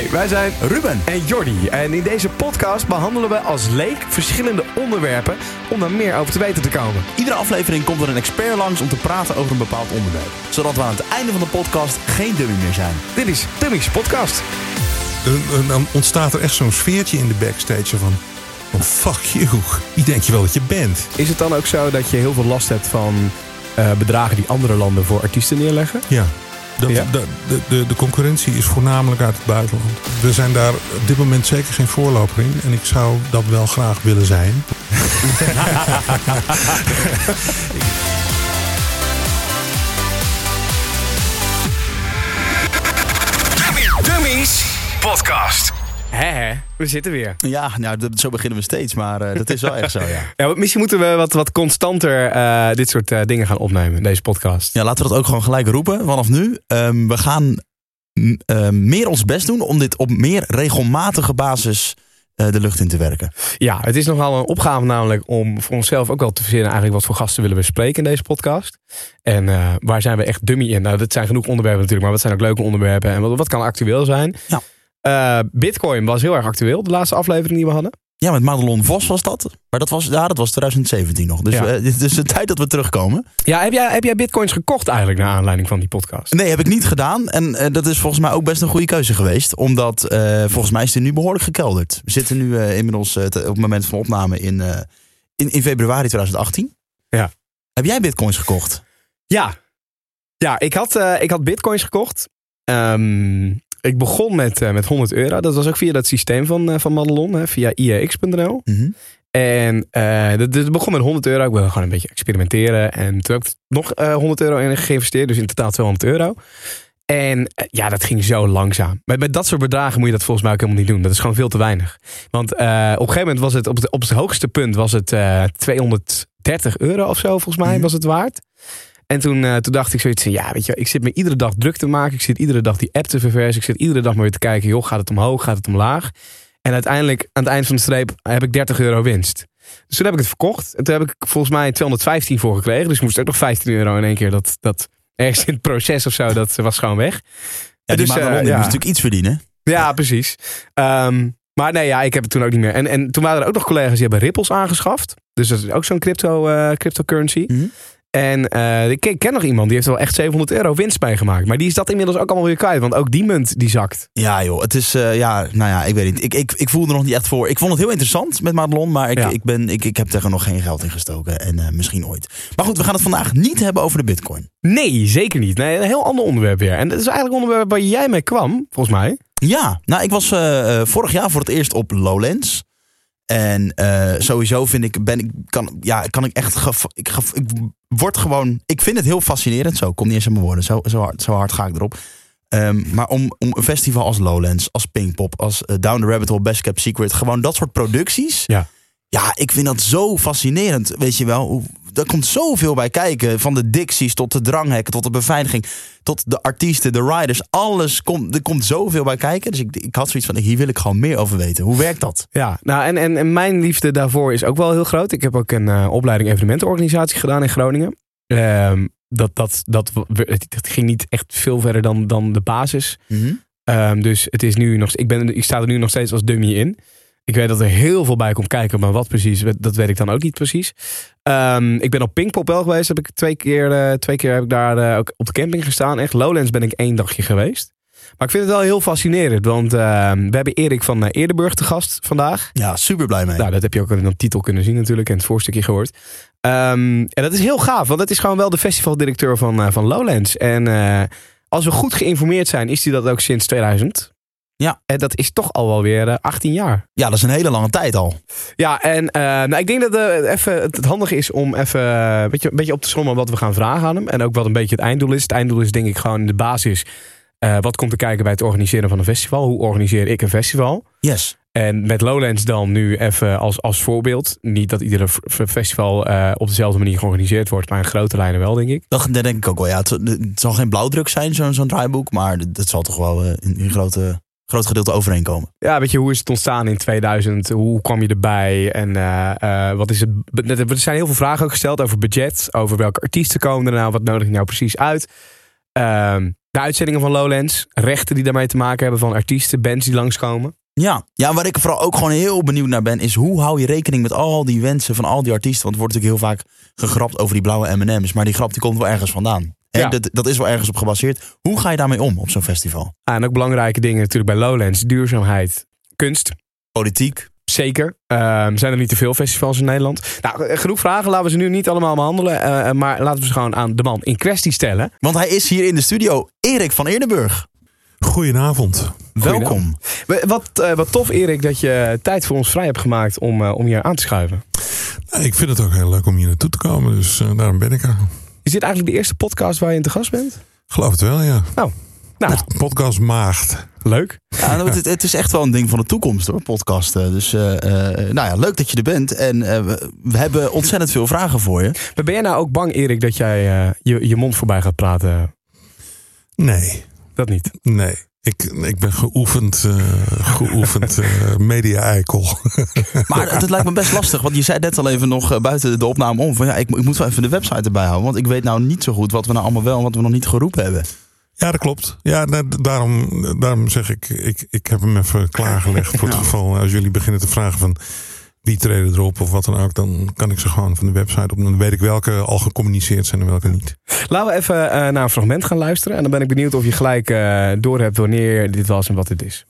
Hey, wij zijn Ruben. en Jordi. En in deze podcast behandelen we als leek verschillende onderwerpen om daar meer over te weten te komen. Iedere aflevering komt er een expert langs om te praten over een bepaald onderwerp. Zodat we aan het einde van de podcast geen dummy meer zijn. Dit is Tummy's Podcast. Dan- Dan ontstaat er echt zo'n sfeertje in de backstage van... Oh, fuck you. Wie denk je wel dat je bent? Is het dan ook zo dat je heel veel last hebt van eh, bedragen die andere landen voor artiesten neerleggen? Ja. Dat, Ja. de, de, de, de concurrentie is voornamelijk uit het buitenland. We zijn daar op dit moment zeker geen voorloper in. En ik zou dat wel graag willen zijn. Dummy's Podcast. Hè, we zitten weer. Ja, nou, zo beginnen we steeds. Maar eh, dat is wel echt zo, ja. Ja, misschien moeten we wat, wat constanter eh, dit soort eh, dingen gaan opnemen, deze podcast. Ja, laten we dat ook gewoon gelijk roepen vanaf nu. Ehm, we gaan mm, eh, meer ons best doen om dit op meer regelmatige basis de lucht in te werken. Ja, het is nogal een opgave namelijk om voor onszelf ook wel te verzinnen eigenlijk wat voor gasten willen we spreken in deze podcast. En waar zijn we echt dummy in? Nou, dat zijn genoeg onderwerpen natuurlijk, maar wat zijn ook leuke onderwerpen en wat, wat kan actueel zijn? Ja. Eh, Bitcoin was heel erg actueel, de laatste aflevering die we hadden. Ja, met Madelon Vos was dat. Maar dat was, ja, dat was 2017 nog. Dus Ja. het is de tijd dat we terugkomen. Ja, heb jij, heb jij bitcoins gekocht eigenlijk naar aanleiding van die podcast? Nee, heb ik niet gedaan. En eh, dat is volgens mij ook best een goede keuze geweest. Omdat eh, volgens mij is het nu behoorlijk gekelderd. We zitten nu inmiddels op het moment van opname in, in, in februari 2018. Ja. Heb jij bitcoins gekocht? Ja, ja ik, had, ik had bitcoins gekocht. Ehm, ik begon met, eh, met 100 euro. Dat was ook via dat systeem van, eh, van Madelon, hè, via iax.nl. Mhm. En eh dat, dat begon met 100 euro. Ik wilde gewoon een beetje experimenteren. En toen heb ik nog eh 100 euro in geïnvesteerd. Dus in totaal 200 euro. En ja, dat ging zo langzaam. Met, met dat soort bedragen moet je dat volgens mij ook helemaal niet doen. Dat is gewoon veel te weinig. Want op een gegeven moment was het op het, op het hoogste punt was het eh 230 euro of zo volgens mij Mhm. was het waard. En toen, eh, toen dacht ik zoiets van, ja, weet je, ik zit me iedere dag druk te maken. Ik zit iedere dag die app te verversen. Ik zit iedere dag maar weer te kijken, joh, gaat het omhoog, gaat het omlaag? En uiteindelijk, aan het eind van de streep, heb ik 30 euro winst. Dus toen heb ik het verkocht. En toen heb ik volgens mij 215 voor gekregen. Dus ik moest ook nog 15 euro in één keer. Dat, dat ergens in het proces of zo, dat was gewoon weg. Ja, Dus, eh, die ja. moest natuurlijk iets verdienen. Ja, precies. Ehm, maar nee, ja, ik heb het toen ook niet meer. En, en toen waren er ook nog collega's die hebben Ripples aangeschaft. Dus dat is ook zo'n crypto, eh, cryptocurrency. Mhm. En eh, ik ken- nog iemand die heeft wel echt 700 euro winst bij gemaakt. Maar die is dat inmiddels ook allemaal weer kwijt. Want ook die munt die zakt. Ja joh, het is, eh, ja, nou ja, ik weet niet. Ik, ik, ik voelde er nog niet echt voor. Ik vond het heel interessant met Madelon, maar ik, Ja. ik, ben, ik, ik heb er nog geen geld in gestoken. En eh, misschien ooit. Maar goed, we gaan het vandaag niet hebben over de bitcoin. Nee, zeker niet. Nee, een heel ander onderwerp weer. En dat is eigenlijk een onderwerp waar jij mee kwam, volgens mij. Ja, nou ik was vorig jaar voor het eerst op Lowlands. En eh, sowieso vind ik, ben ik, kan, ja, kan ik echt, gef- ik, gef- ik word gewoon, ik vind het heel fascinerend. Zo, kom niet eens aan mijn woorden, zo, zo, hard, zo hard ga ik erop. Ehm, maar om, om een festival als Lowlands, als Pinkpop, als eh, Down the Rabbit Hole, Best Kept Secret, gewoon dat soort producties. Ja. Ja, ik vind dat zo fascinerend, weet je wel. Hoe- Er komt zoveel bij kijken. Van de dicties tot de dranghekken, tot de beveiliging, tot de artiesten, de riders. Alles komt, er komt zoveel bij kijken. Dus ik, ik had zoiets van, hier wil ik gewoon meer over weten. Hoe werkt dat? Ja, nou en, en, en mijn liefde daarvoor is ook wel heel groot. Ik heb ook een eh, opleiding evenementenorganisatie gedaan in Groningen. Ehm, dat, dat, dat, dat ging niet echt veel verder dan, dan de basis. Ehm, dus het is nu nog, ik, ben, ik sta er nu nog steeds als dummy in. Ik weet dat er heel veel bij komt kijken, maar wat precies, dat weet ik dan ook niet precies. Ehm, ik ben op Pinkpop wel geweest. Heb ik twee keer, eh, twee keer heb ik daar eh, ook op de camping gestaan. Echt, Lowlands ben ik één dagje geweest. Maar ik vind het wel heel fascinerend, want ehm, we hebben Erik van eh, Eerdenburg te gast vandaag. Ja, super blij mee. Nou, dat heb je ook in de titel kunnen zien natuurlijk en het voorstukje gehoord. Ehm, en dat is heel gaaf, want dat is gewoon wel de festivaldirecteur van, van Lowlands. En als we goed geïnformeerd zijn, is hij dat ook sinds 2000. Ja. En dat is toch al wel weer eh, 18 jaar. Ja, dat is een hele lange tijd al. Ja, en eh, nou, ik denk dat eh, even, het, handige is om even eh, een beetje, een beetje op te sommen wat we gaan vragen aan hem. En ook wat een beetje het einddoel is. Het einddoel is denk ik gewoon de basis. eh, wat komt er kijken bij het organiseren van een festival? Hoe organiseer ik een festival? Yes. En met Lowlands dan nu even als, als voorbeeld. Niet dat iedere festival eh, op dezelfde manier georganiseerd wordt, maar in grote lijnen wel, denk ik. Dat, dat denk ik ook wel. Ja, het, het zal geen blauwdruk zijn, zo'n zo'n draaiboek. Maar dat zal toch wel eh, in, in grote, groot gedeelte overeenkomen. Ja, weet je, hoe is het ontstaan in 2000? Hoe kwam je erbij? En eh, eh, wat is het? Er zijn heel veel vragen ook gesteld over budget, over welke artiesten komen er nou, wat nodig je nou precies uit? Ehm, de uitzendingen van Lowlands, rechten die daarmee te maken hebben van artiesten, bands die langskomen. Ja. ja, waar ik vooral ook gewoon heel benieuwd naar ben, is hoe hou je rekening met al die wensen van al die artiesten? Want er wordt natuurlijk heel vaak gegrapt over die blauwe M&M's, maar die grap die komt wel ergens vandaan. En Ja. dat, dat is wel ergens op gebaseerd. Hoe ga je daarmee om op zo'n festival? Ah, en ook belangrijke dingen natuurlijk bij Lowlands, duurzaamheid, kunst. Politiek. Zeker. Ehm, zijn er niet te veel festivals in Nederland? Nou, eh, genoeg vragen. Laten we ze nu niet allemaal behandelen. eh, eh, maar laten we ze gewoon aan de man in kwestie stellen. Want hij is hier in de studio, Erik van Eerdenburg. Goedenavond. Welkom. We- Wat, eh, wat tof, Erik, dat je tijd voor ons vrij hebt gemaakt om, eh, om hier aan te schuiven. Nou, Ik vind het ook heel leuk om hier naartoe te komen, dus daarom ben ik er. Is dit eigenlijk de eerste podcast waar je in te gast bent? Geloof het wel, ja. Nou, Pod- Podcast Maagd. leuk. Ja, nou, het, het is echt wel een ding van de toekomst hoor, podcasten. Dus eh, eh, nou ja, leuk dat je er bent. En eh, we, we hebben ontzettend veel vragen voor je. Maar ben jij nou ook bang, Erik, dat jij eh, je, je mond voorbij gaat praten? Nee, Dat niet. nee. Ik, ik ben geoefend, eh, geoefend eh, media-eikel. Maar het, het lijkt me best lastig, want je zei net al even nog eh, buiten de opname om. Van, ja, ik, ik moet wel even de website erbij houden. Want ik weet nou niet zo goed wat we nou allemaal wel en wat we nog niet geroepen hebben. Ja, dat klopt. Ja, da- daarom, daarom zeg ik, ik, ik heb hem even klaargelegd voor het Ja. geval als jullie beginnen te vragen van wie treden erop of wat dan ook, dan kan ik ze gewoon van de website op. Dan weet ik welke al gecommuniceerd zijn en welke niet. Laten we even eh, naar een fragment gaan luisteren. En dan ben ik benieuwd of je gelijk eh doorhebt wanneer dit was en wat dit is.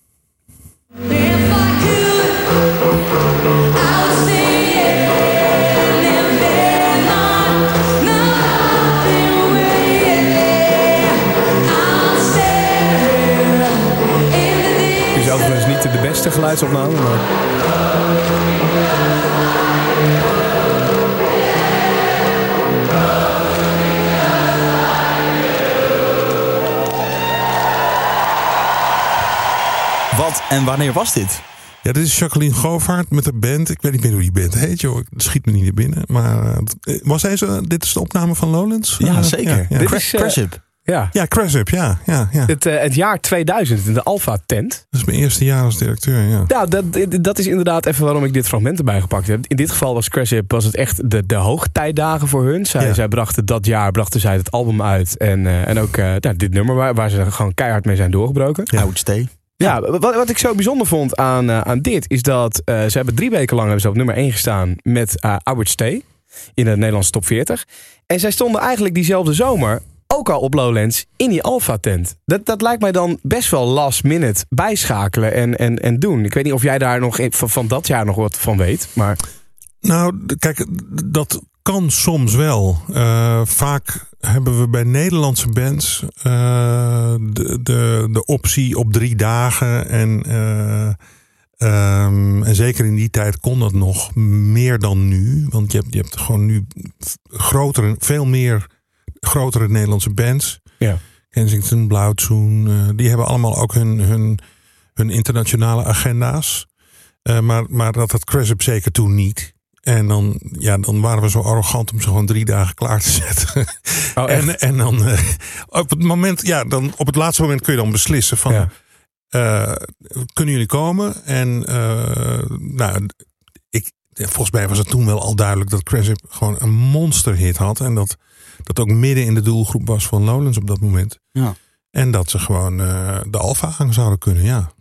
Is overigens niet de beste geluidsopname, maar... Wat en wanneer was dit? Ja, dit is Jacqueline Govaert met de band. Ik weet niet meer hoe die band heet, joh. Het schiet me niet naar binnen. Maar eh, was deze, dit is de opname van Lowlands? Ja, Eh, zeker. Ja, ja. Dit is, eh, Craship. Ja. ja Craship, ja. ja, ja. Het, eh, het jaar 2000 in de Alpha Tent. Dat is mijn eerste jaar als directeur, ja. Ja, dat, dat is inderdaad even waarom ik dit fragment erbij gepakt heb. In dit geval was Crash Up, was het echt de, de hoogtijdagen voor hun. Zij, Ja. zij brachten dat jaar brachten zij het album uit. En, eh, en ook eh, nou, dit nummer waar, waar ze gewoon keihard mee zijn doorgebroken. I would stay. Ja, wat, wat ik zo bijzonder vond aan, eh, aan dit is dat eh, ze hebben drie weken lang hebben ze op nummer 1 gestaan met uh, Would Stay in de Nederlandse top 40. En zij stonden eigenlijk diezelfde zomer ook al op Lowlands in die Alpha tent. Dat, dat lijkt mij dan best wel last minute bijschakelen en, en, en doen. Ik weet niet of jij daar nog van, van dat jaar nog wat van weet. Maar Nou, kijk, dat kan soms wel. Eh, vaak hebben we bij Nederlandse bands eh, de, de, de optie op drie dagen. En, eh, ehm, en zeker in die tijd kon dat nog meer dan nu. Want je hebt, je hebt gewoon nu grotere, veel meer grotere Nederlandse bands. Ja. Kensington, Blauwtsoen, die hebben allemaal ook hun, hun, hun internationale agenda's. Maar, maar dat had Crash Up zeker toen niet. En dan, ja, dan waren we zo arrogant om ze gewoon drie dagen klaar te zetten. Oh, en, en dan eh, op het moment, ja, dan op het laatste moment kun je dan beslissen van Ja. eh, kunnen jullie komen? En eh, nou, ik, volgens mij was het toen wel al duidelijk dat Crash gewoon een monsterhit had. En dat dat ook midden in de doelgroep was van Lowlands op dat moment. Ja. En dat ze gewoon de Alfa aan zouden kunnen, ja.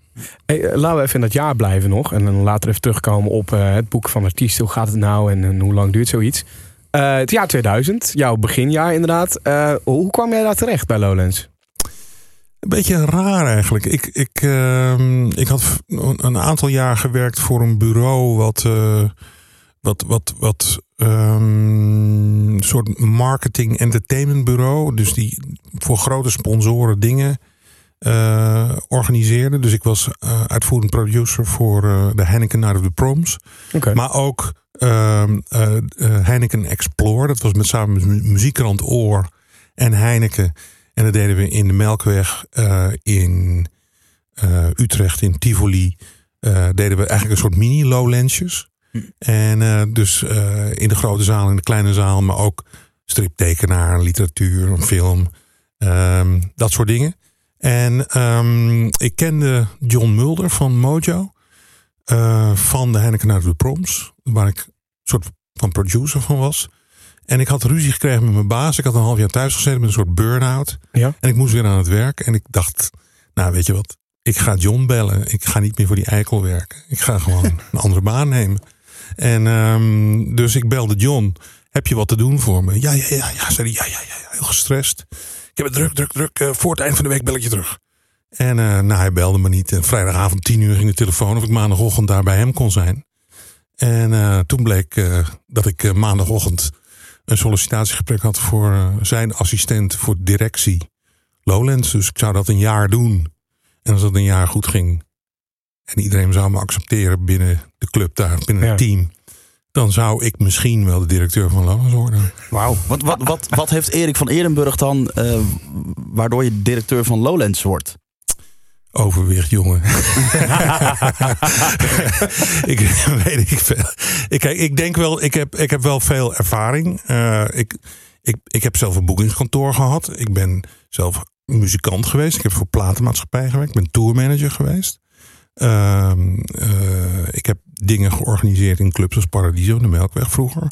Hey, eh, laten we even in dat jaar blijven nog. En dan later even terugkomen op eh, het boek van artiesten. Hoe gaat het nou en, hoe lang duurt zoiets? Eh, het jaar 2000, jouw beginjaar inderdaad. Hoe kwam jij daar terecht bij Lowlands? Een beetje raar eigenlijk. Ik, ik, ehm, ik had een aantal jaar gewerkt voor een bureau wat, wat, wat, wat een soort marketing entertainment bureau. Dus die voor grote sponsoren dingen eh, organiseerde. Dus ik was eh, uitvoerend producer voor eh, de Heineken Night of the Proms. Maar ook ehm, eh, eh, Heineken Explore. Dat was met samen met mu- Muziekkrant Oor en Heineken. En dat deden we in de Melkweg, in Utrecht, in Tivoli. deden we eigenlijk een soort mini-lowlandsjes. Hm. En dus in de grote zaal, in de kleine zaal, maar ook striptekenaar, literatuur, film, ehm, dat soort dingen. En ehm, ik kende John Mulder van Mojo, eh, van de Heineken of the Proms, waar ik een soort van producer van was. En ik had ruzie gekregen met mijn baas. Ik had een half jaar thuis gezeten met een soort burn-out. Ja. En ik moest weer aan het werk. En ik dacht, nou weet je wat, ik ga John bellen. Ik ga niet meer voor die eikel werken. Ik ga gewoon een andere baan nemen. En ehm, dus ik belde John. Heb je wat te doen voor me? Ja, ja, ja, ja. Zei hij, ja, ja, ja, heel gestrest. Ik heb het druk, druk, druk. Eh, voor het eind van de week bel ik je terug. En eh, nou, hij belde me niet. En vrijdagavond tien uur ging de telefoon of ik maandagochtend daar bij hem kon zijn. En eh, toen bleek dat ik maandagochtend een sollicitatiegesprek had voor zijn assistent voor directie Lowlands. Dus ik zou dat een jaar doen. En als dat een jaar goed ging en iedereen zou me accepteren binnen de club daar, binnen Ja. het team. Dan zou ik misschien wel de directeur van Lowlands worden. Wauw. Wat, wat, wat, wat heeft Erik van Eerdenburg dan, eh, waardoor je directeur van Lowlands wordt? Overwicht, jongen. ik weet ik veel. Ik, ik denk wel, ik heb, ik heb wel veel ervaring. Eh, ik, ik, ik heb zelf een boekingskantoor gehad. Ik ben zelf muzikant geweest. Ik heb voor platenmaatschappij gewerkt. Ik ben tourmanager geweest. Ehm, eh, ik heb dingen georganiseerd in clubs als Paradiso, de Melkweg vroeger.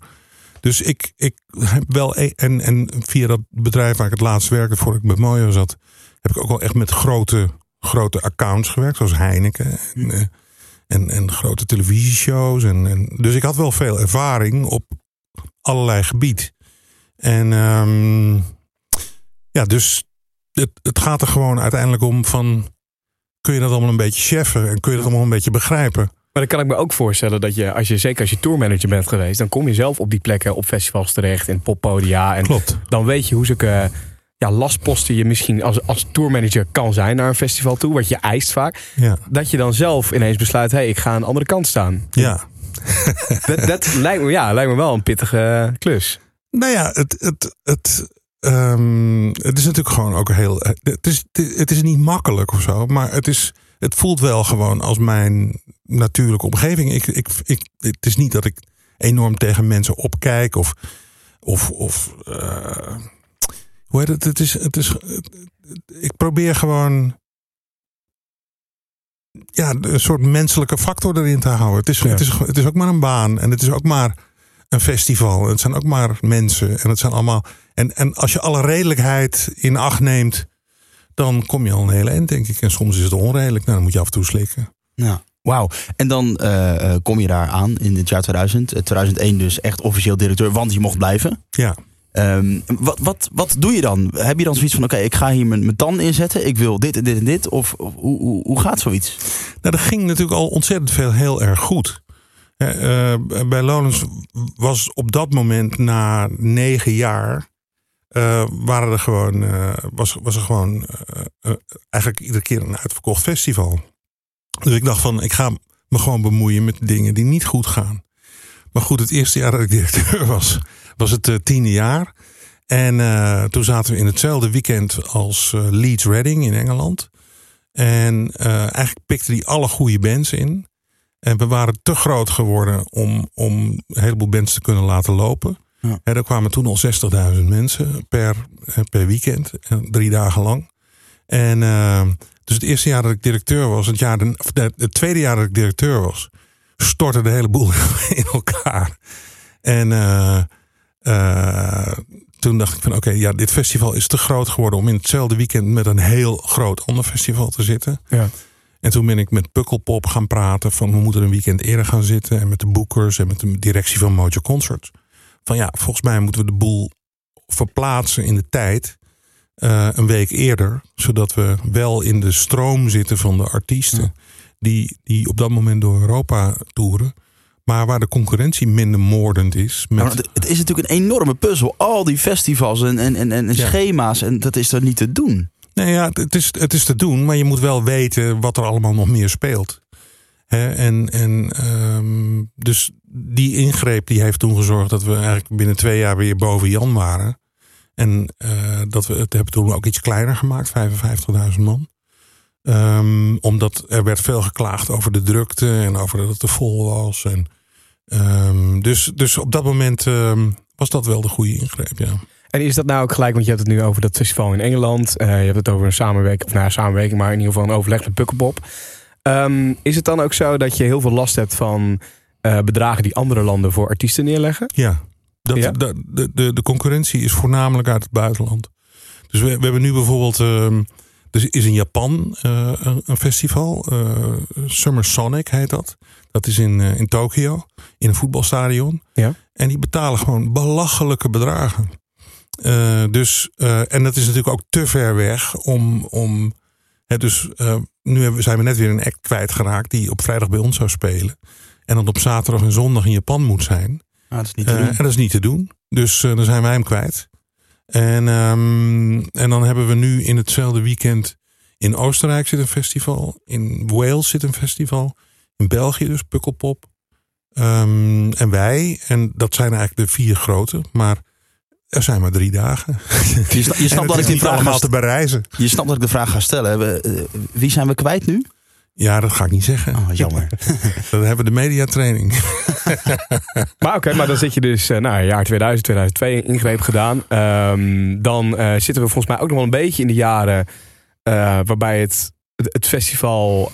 Dus ik, ik heb wel. e- En, en via dat bedrijf waar ik het laatst werkte, voor ik bij Mojo zat, heb ik ook wel echt met grote, grote accounts gewerkt, zoals Heineken. En, eh, en, en grote televisieshows. En, en, dus ik had wel veel ervaring op allerlei gebied. En ehm, ja, dus het, het gaat er gewoon uiteindelijk om van... kun je dat allemaal een beetje cheffen en kun je dat allemaal een beetje begrijpen? Maar dan kan ik me ook voorstellen dat je, als je zeker als je tourmanager bent geweest, dan kom je zelf op die plekken op festivals terecht, in poppodia. En Klopt. dan weet je hoe zulke ja, lastposten je misschien als, als tourmanager kan zijn naar een festival toe, wat je eist vaak. Ja, Dat je dan zelf ineens besluit, hé, hey, ik ga aan de andere kant staan. ja. Dat, dat lijkt, me, ja, lijkt me wel een pittige klus. Nou ja, het, het, het, ehm, het is natuurlijk gewoon ook heel. Het is, het is niet makkelijk of zo, maar het, is, het voelt wel gewoon als mijn natuurlijke omgeving. Ik, ik, ik, het is niet dat ik enorm tegen mensen opkijk of. of, of eh, hoe heet het? Het is, het is. Ik probeer gewoon. Ja, een soort menselijke factor erin te houden. Het is, Ja. het, is, het is ook maar een baan en het is ook maar een festival. Het zijn ook maar mensen. En het zijn allemaal. En, en als je alle redelijkheid in acht neemt, dan kom je al een hele eind, denk ik. En soms is het onredelijk. Nou, dan moet je af en toe slikken. Ja. Wauw. En dan eh, eh, kom je daar aan in het jaar 2000. Eh, 2001 dus echt officieel directeur, want je mocht blijven. Ja. Ehm, wat, wat, wat doe je dan? Heb je dan zoiets van, oké, ik ga hier mijn, mijn tand inzetten. Ik wil dit en dit en dit. Of, of hoe, hoe, hoe gaat zoiets? Nou, er ging natuurlijk al ontzettend veel heel erg goed. Eh, eh, bij Lonens was op dat moment na negen jaar. eh, waren er gewoon, eh, was, was er gewoon eh, eh, eigenlijk iedere keer een uitverkocht festival. Dus ik dacht van, ik ga me gewoon bemoeien met dingen die niet goed gaan. Maar goed, het eerste jaar dat ik directeur was, was het eh, tiende jaar. En eh, toen zaten we in hetzelfde weekend als eh, Leeds Reading in Engeland. En eigenlijk pikte die alle goede bands in. En we waren te groot geworden om, om een heleboel bands te kunnen laten lopen. Ja. En er kwamen toen al 60.000 mensen per, per weekend, drie dagen lang. En dus het eerste jaar dat ik directeur was, het, jaar, het tweede jaar dat ik directeur was, stortte de hele boel in elkaar. En eh, eh, toen dacht ik van oké, ja, dit festival is te groot geworden om in hetzelfde weekend met een heel groot ander festival te zitten. Ja. En toen ben ik met Pukkelpop gaan praten van we moeten een weekend eerder gaan zitten. En met de boekers en met de directie van Mojo Concerts. Van ja, volgens mij moeten we de boel verplaatsen in de tijd. Eh, een week eerder. Zodat we wel in de stroom zitten van de artiesten. Die, die op dat moment door Europa toeren. Maar waar de concurrentie minder moordend is. Met, het, is natuurlijk een enorme puzzel. Al die festivals en, en, en, en schema's. En dat is er niet te doen. Nee, ja, het is, het is te doen, maar je moet wel weten wat er allemaal nog meer speelt. En en ehm, dus die ingreep die heeft toen gezorgd dat we eigenlijk binnen twee jaar weer boven Jan waren. En eh, dat we het hebben toen ook iets kleiner gemaakt, 55.000 man. Ehm, omdat er werd veel geklaagd over de drukte en over dat het te vol was. En, ehm, dus, dus op dat moment ehm, was dat wel de goede ingreep, ja. En is dat nou ook gelijk, want je hebt het nu over dat festival in Engeland. eh, je hebt het over een samenwerking, of nou samenwerking, maar in ieder geval een overleg met Pukkelpop. Ehm, is het dan ook zo dat je heel veel last hebt van eh, bedragen die andere landen voor artiesten neerleggen? Ja, Dat, Ja? de, de, de, concurrentie is voornamelijk uit het buitenland. Dus we, we hebben nu bijvoorbeeld. ehm, er is in Japan eh, een, festival. eh, Summer Sonic heet dat. Dat is in, eh, in Tokio. In een voetbalstadion. Ja. En die betalen gewoon belachelijke bedragen. Dus, en dat is natuurlijk ook te ver weg om. om hè, dus nu zijn we net weer een act kwijtgeraakt. die op vrijdag bij ons zou spelen. En dan op zaterdag en zondag in Japan moet zijn. Ah, dat is niet te Eh, doen. en dat is niet te doen. Dus eh, dan zijn wij hem kwijt. En, ehm, en dan hebben we nu in hetzelfde weekend in Oostenrijk zit een festival. In Wales zit een festival. In België dus Pukkelpop. Ehm, en wij. En dat zijn eigenlijk de vier grote. Maar er zijn maar drie dagen. Je, snapt dat ik die niet vraag ga te bereizen. Je snapt dat ik de vraag ga stellen. We, eh, wie zijn we kwijt nu? Ja, dat ga ik niet zeggen. Oh, jammer. Dan hebben we de mediatraining. Maar oké, maar dan zit je dus, eh, nou, jaar 2000, 2002 ingreep gedaan. Ehm, dan eh, zitten we volgens mij ook nog wel een beetje in de jaren eh, waarbij het, het, festival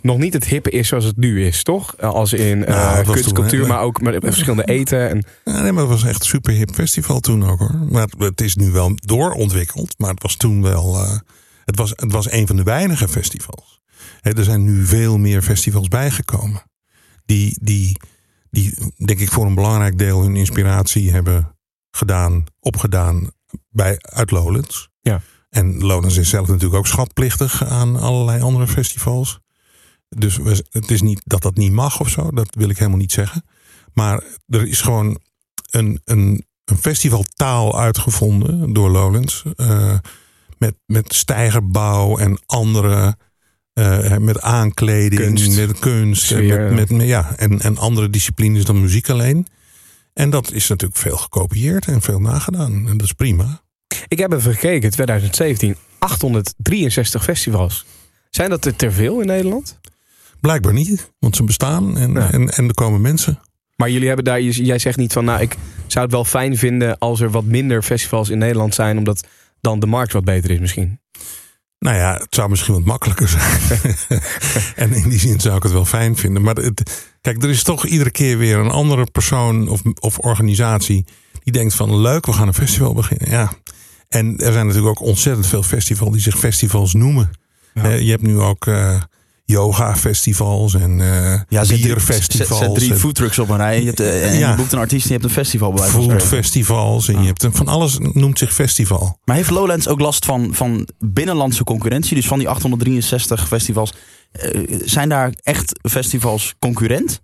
nog niet het hippe is zoals het nu is, toch? Als in Nou, het was kunst, toen, cultuur, hè? maar ook met, verschillende eten. En, Ja, nee, maar het was echt een super hip festival toen ook hoor. Maar het, het is nu wel doorontwikkeld. Maar het was toen wel. het, was, het was een van de weinige festivals. Er zijn nu veel meer festivals bijgekomen. Die, die, die, denk ik, voor een belangrijk deel hun inspiratie hebben gedaan, opgedaan bij, uit Lowlands. Ja. En Lowlands is zelf natuurlijk ook schatplichtig aan allerlei andere festivals. Dus we- het is niet dat dat niet mag of zo. Dat wil ik helemaal niet zeggen. Maar er is gewoon een, een, een festivaltaal uitgevonden door Lowlands. eh, met, met stijgerbouw en andere. Eh, met aankleding, Kunst. met kunst. Met, met, ja, en, en andere disciplines dan muziek alleen. En dat is natuurlijk veel gekopieerd en veel nagedaan. En dat is prima. ik heb even gekeken, 2017, 863 festivals. Zijn dat er te veel in Nederland? Blijkbaar niet, want ze bestaan en, Ja. en, en er komen mensen. Maar jullie hebben daar, jij zegt niet van, nou, ik zou het wel fijn vinden als er wat minder festivals in Nederland zijn, omdat dan de markt wat beter is misschien. Nou ja, het zou misschien wat makkelijker zijn. en in die zin zou ik het wel fijn vinden. Maar het, kijk, er is toch iedere keer weer een andere persoon of, of organisatie die denkt van leuk, we gaan een festival beginnen. Ja. En er zijn natuurlijk ook ontzettend veel festivals die zich festivals noemen. Eh, je hebt nu ook eh, yoga festivals en eh Ja, bierfestivals. zet, zet drie foodtrucks op een rij. Je hebt, eh, en Ja. je boekt een artiest en je hebt een festival bij foodfestivals. En je hebt een, van alles noemt zich festival. Maar heeft Lowlands ook last van, van binnenlandse concurrentie? Dus van die 863 festivals. eh, zijn daar echt festivals concurrent?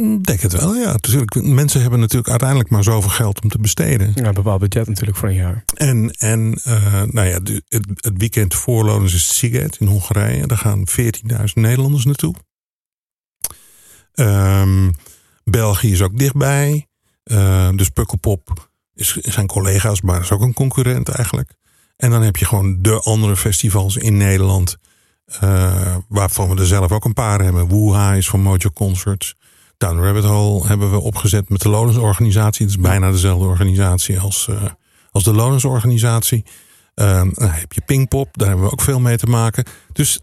Denk het wel, ja. Natuurlijk, mensen hebben natuurlijk uiteindelijk maar zoveel geld om te besteden. Ja, een bepaald budget natuurlijk voor een jaar. En, en eh, nou ja, het, het weekend voor Lowlands is Siget in Hongarije. Daar gaan 14.000 Nederlanders naartoe. Ehm, België is ook dichtbij. Eh, dus Pukkelpop is, zijn collega's, maar is ook een concurrent eigenlijk. En dan heb je gewoon de andere festivals in Nederland. eh, waarvan we er zelf ook een paar hebben. Woeha is van Mojo Concerts. Down the Rabbit Hole hebben we opgezet met de Lowlands organisatie. Het is bijna dezelfde organisatie als, eh, als de Lowlands organisatie. Ehm, dan heb je Pinkpop, daar hebben we ook veel mee te maken. Dus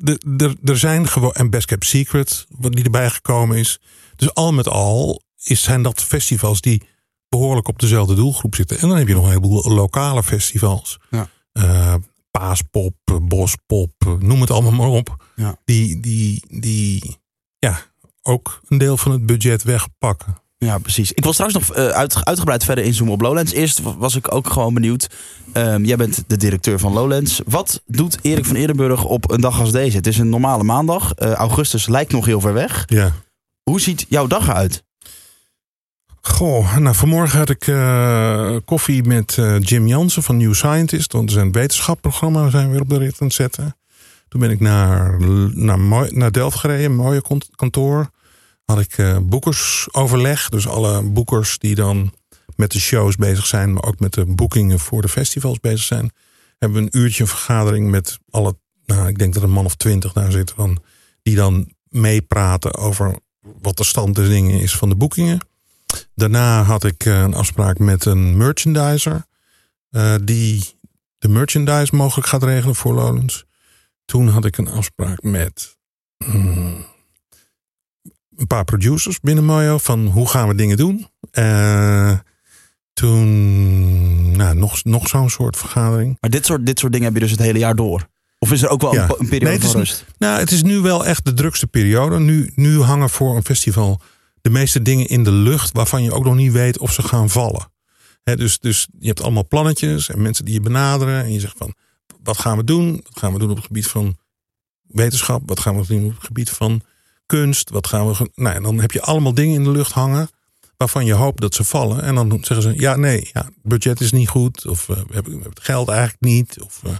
er zijn gewoon. En Best Kept Secret, wat die erbij gekomen is. Dus al met al is, zijn dat festivals die behoorlijk op dezelfde doelgroep zitten. En dan heb je nog een heleboel lokale festivals. Ja. Eh, Paaspop, Bospop, noem het allemaal maar op. Ja. Die, die, die ja, ook een deel van het budget wegpakken. Ja, precies. Ik wil straks nog eh, uit, uitgebreid verder inzoomen op Lowlands. Eerst wa- was ik ook gewoon benieuwd. Ehm, jij bent de directeur van Lowlands. Wat doet Erik van Eerdenburg op een dag als deze? Het is een normale maandag. Eh, augustus lijkt nog heel ver weg. Ja. Hoe ziet jouw dag eruit? Goh, nou vanmorgen had ik eh, koffie met Jim Jansen van New Scientist. Want zijn wetenschapprogramma zijn we weer op de rit aan het zetten. Toen ben ik naar, naar, naar Delft gereden, een mooie kantoor. Had ik eh, boekersoverleg. Dus alle boekers die dan met de shows bezig zijn, maar ook met de boekingen voor de festivals bezig zijn. Hebben we een uurtje vergadering met alle, nou ik denk dat een man of twintig daar zitten dan. Die dan meepraten over wat de stand der dingen is van de boekingen. Daarna had ik eh, een afspraak met een merchandiser. eh, die de merchandise mogelijk gaat regelen voor Lowlands. Toen had ik een afspraak met hmm, een paar producers binnen Mojo. Van hoe gaan we dingen doen. Eh, toen nou, nog, nog zo'n soort vergadering. Maar dit soort, dit soort dingen heb je dus het hele jaar door. Of is er ook wel Ja. een, een periode Nee, van is rust? Nou, het is nu wel echt de drukste periode. Nu, nu hangen voor een festival de meeste dingen in de lucht waarvan je ook nog niet weet of ze gaan vallen. Dus, dus je hebt allemaal plannetjes en mensen die je benaderen. En je zegt van, wat gaan we doen? Wat gaan we doen op het gebied van wetenschap? Wat gaan we doen op het gebied van kunst? Wat gaan we... Nou, en dan heb je allemaal dingen in de lucht hangen waarvan je hoopt dat ze vallen. En dan zeggen ze, ja, nee, ja, het budget is niet goed. Of eh, we, hebben, we hebben het geld eigenlijk niet. Of eh,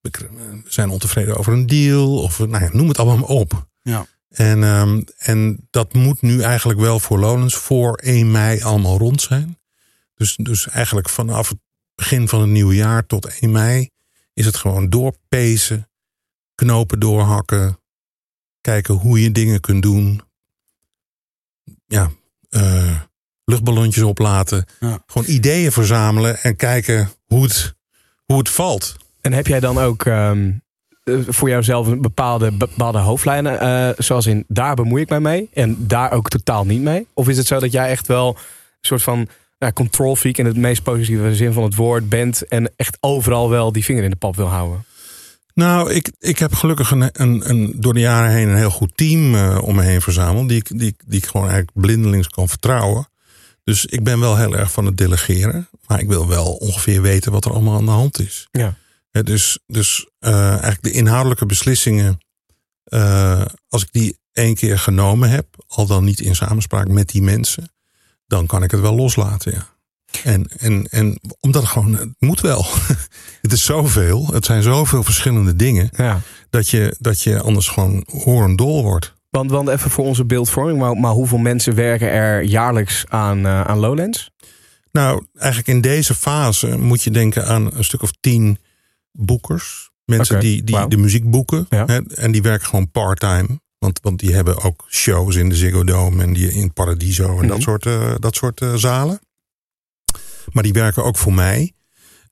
we kr- we zijn ontevreden over een deal. Of eh, nou ja, noem het allemaal maar op. Ja. En, ehm, en dat moet nu eigenlijk wel voor Lowlands voor 1 mei allemaal rond zijn. Dus, dus eigenlijk vanaf het begin van het nieuwe jaar tot 1 mei is het gewoon doorpezen, knopen doorhakken, kijken hoe je dingen kunt doen. Ja, eh, luchtballonnetjes oplaten. Ja. Gewoon ideeën verzamelen en kijken hoe het, hoe het valt. En heb jij dan ook ehm, eh, voor jouzelf een bepaalde, bepaalde hoofdlijnen, eh, zoals in daar bemoei ik mij mee en daar ook totaal niet mee? Of is het zo dat jij echt wel een soort van ja, control freak in het meest positieve zin van het woord bent en echt overal wel die vinger in de pap wil houden? Nou, ik, ik heb gelukkig een, een, een, door de jaren heen een heel goed team eh, om me heen verzameld. Die ik, die, die ik gewoon eigenlijk blindelings kan vertrouwen. Dus ik ben wel heel erg van het delegeren. Maar ik wil wel ongeveer weten wat er allemaal aan de hand is. Ja. Dus dus eh, eigenlijk de inhoudelijke beslissingen. eh, als ik die één keer genomen heb. Al dan niet in samenspraak met die mensen. Dan kan ik het wel loslaten, ja. En, en, en omdat het gewoon, het moet wel. het is zoveel, het zijn zoveel verschillende dingen Ja. dat je, dat je anders gewoon horendol wordt. Want, want even voor onze beeldvorming, maar, maar hoeveel mensen werken er jaarlijks aan, eh, aan Lowlands? Nou, eigenlijk in deze fase moet je denken aan een stuk of tien boekers. Mensen die, die de muziek boeken. Ja. Hè, en die werken gewoon part-time. Want, want die hebben ook shows in de Ziggo Dome en die in Paradiso en dat Mhm. soort, eh, dat soort eh, zalen. Maar die werken ook voor mij.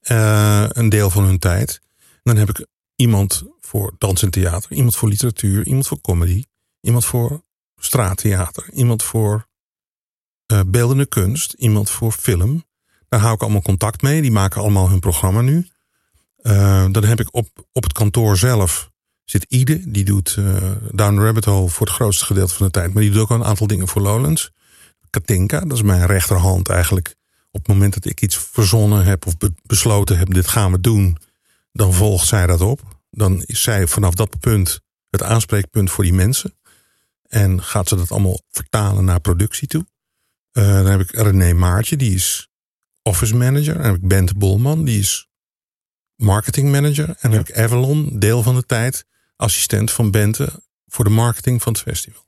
eh, een deel van hun tijd. Dan heb ik iemand voor dans en theater. Iemand voor literatuur. Iemand voor comedy. Iemand voor straattheater. Iemand voor eh, beeldende kunst. Iemand voor film. Daar hou ik allemaal contact mee. Die maken allemaal hun programma nu. Eh, dan heb ik op, op het kantoor zelf zit Ide. Die doet eh, Down Rabbit Hole voor het grootste gedeelte van de tijd. Maar die doet ook een aantal dingen voor Lowlands. Katinka, dat is mijn rechterhand eigenlijk. Op het moment dat ik iets verzonnen heb of be- besloten heb, dit gaan we doen. Dan volgt zij dat op. Dan is zij vanaf dat punt het aanspreekpunt voor die mensen. En gaat ze dat allemaal vertalen naar productie toe. Eh, dan heb ik René Maartje, die is office manager. Dan heb ik Bente Bolman, die is marketing manager. En dan heb ik Avalon, deel van de tijd, assistent van Bente voor de marketing van het festival.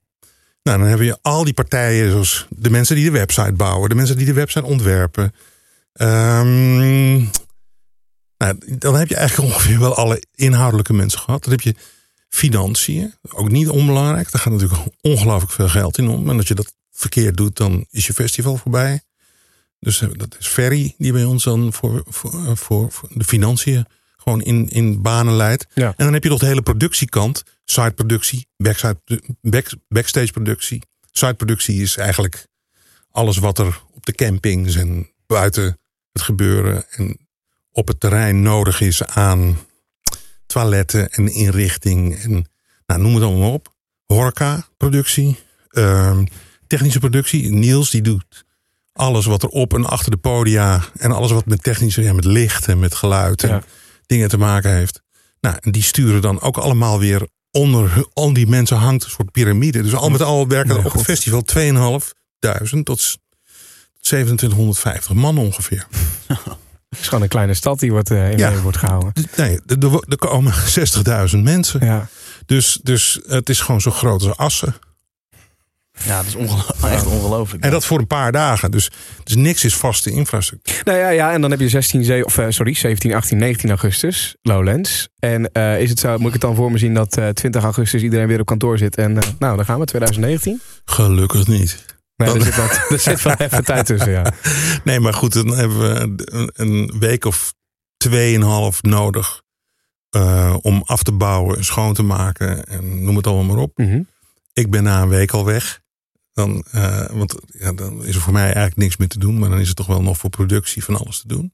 Nou, dan hebben je al die partijen, zoals de mensen die de website bouwen, de mensen die de website ontwerpen. Ehm, nou, dan heb je eigenlijk ongeveer wel alle inhoudelijke mensen gehad. Dan heb je financiën, ook niet onbelangrijk. Daar gaat natuurlijk ongelooflijk veel geld in om. En als je dat verkeerd doet, dan is je festival voorbij. Dus eh, dat is Ferry die bij ons dan voor, voor, eh, voor, voor de financiën gewoon in, in banen leidt. Ja. En dan heb je nog de hele productiekant. Side productie, backside, back, backstage productie. Side productie is eigenlijk alles wat er op de campings en buiten het gebeuren en op het terrein nodig is aan toiletten en inrichting. En nou, noem het allemaal op. Horeca productie, ehm, technische productie. Niels die doet alles wat er op en achter de podia en alles wat met technische, ja, met licht en met geluid en Ja. Dingen te maken heeft. Nou, en die sturen dan ook allemaal weer onder al die mensen hangt een soort piramide. Dus al met al werken er op het festival 2.500 tot s- 2750 man ongeveer. Het is gewoon een kleine stad die wordt, eh, in Ja. wordt gehouden. Nee, er komen 60.000 mensen. Ja. Dus, dus het is gewoon zo groot als Assen. Ja, dat is ongelo- echt ongelooflijk. En dat voor een paar dagen. Dus, dus niks is vaste infrastructuur. Nou ja, ja, en dan heb je 16, ze- of, eh, sorry, 17, 18, 19 augustus, Lowlands. En eh, is het zo, moet ik het dan voor me zien dat eh 20 augustus iedereen weer op kantoor zit en nou, dan gaan we, 2019? Gelukkig niet. Nee, Dan- er zit, wat, er zit wel even tijd tussen, ja. Nee, maar goed, dan hebben we een, week of tweeënhalf nodig. om af te bouwen, schoon te maken en noem het allemaal maar op. Mhm. Ik ben na een week al weg. Dan, eh, want ja, dan is er voor mij eigenlijk niks meer te doen. Maar dan is het toch wel nog voor productie van alles te doen.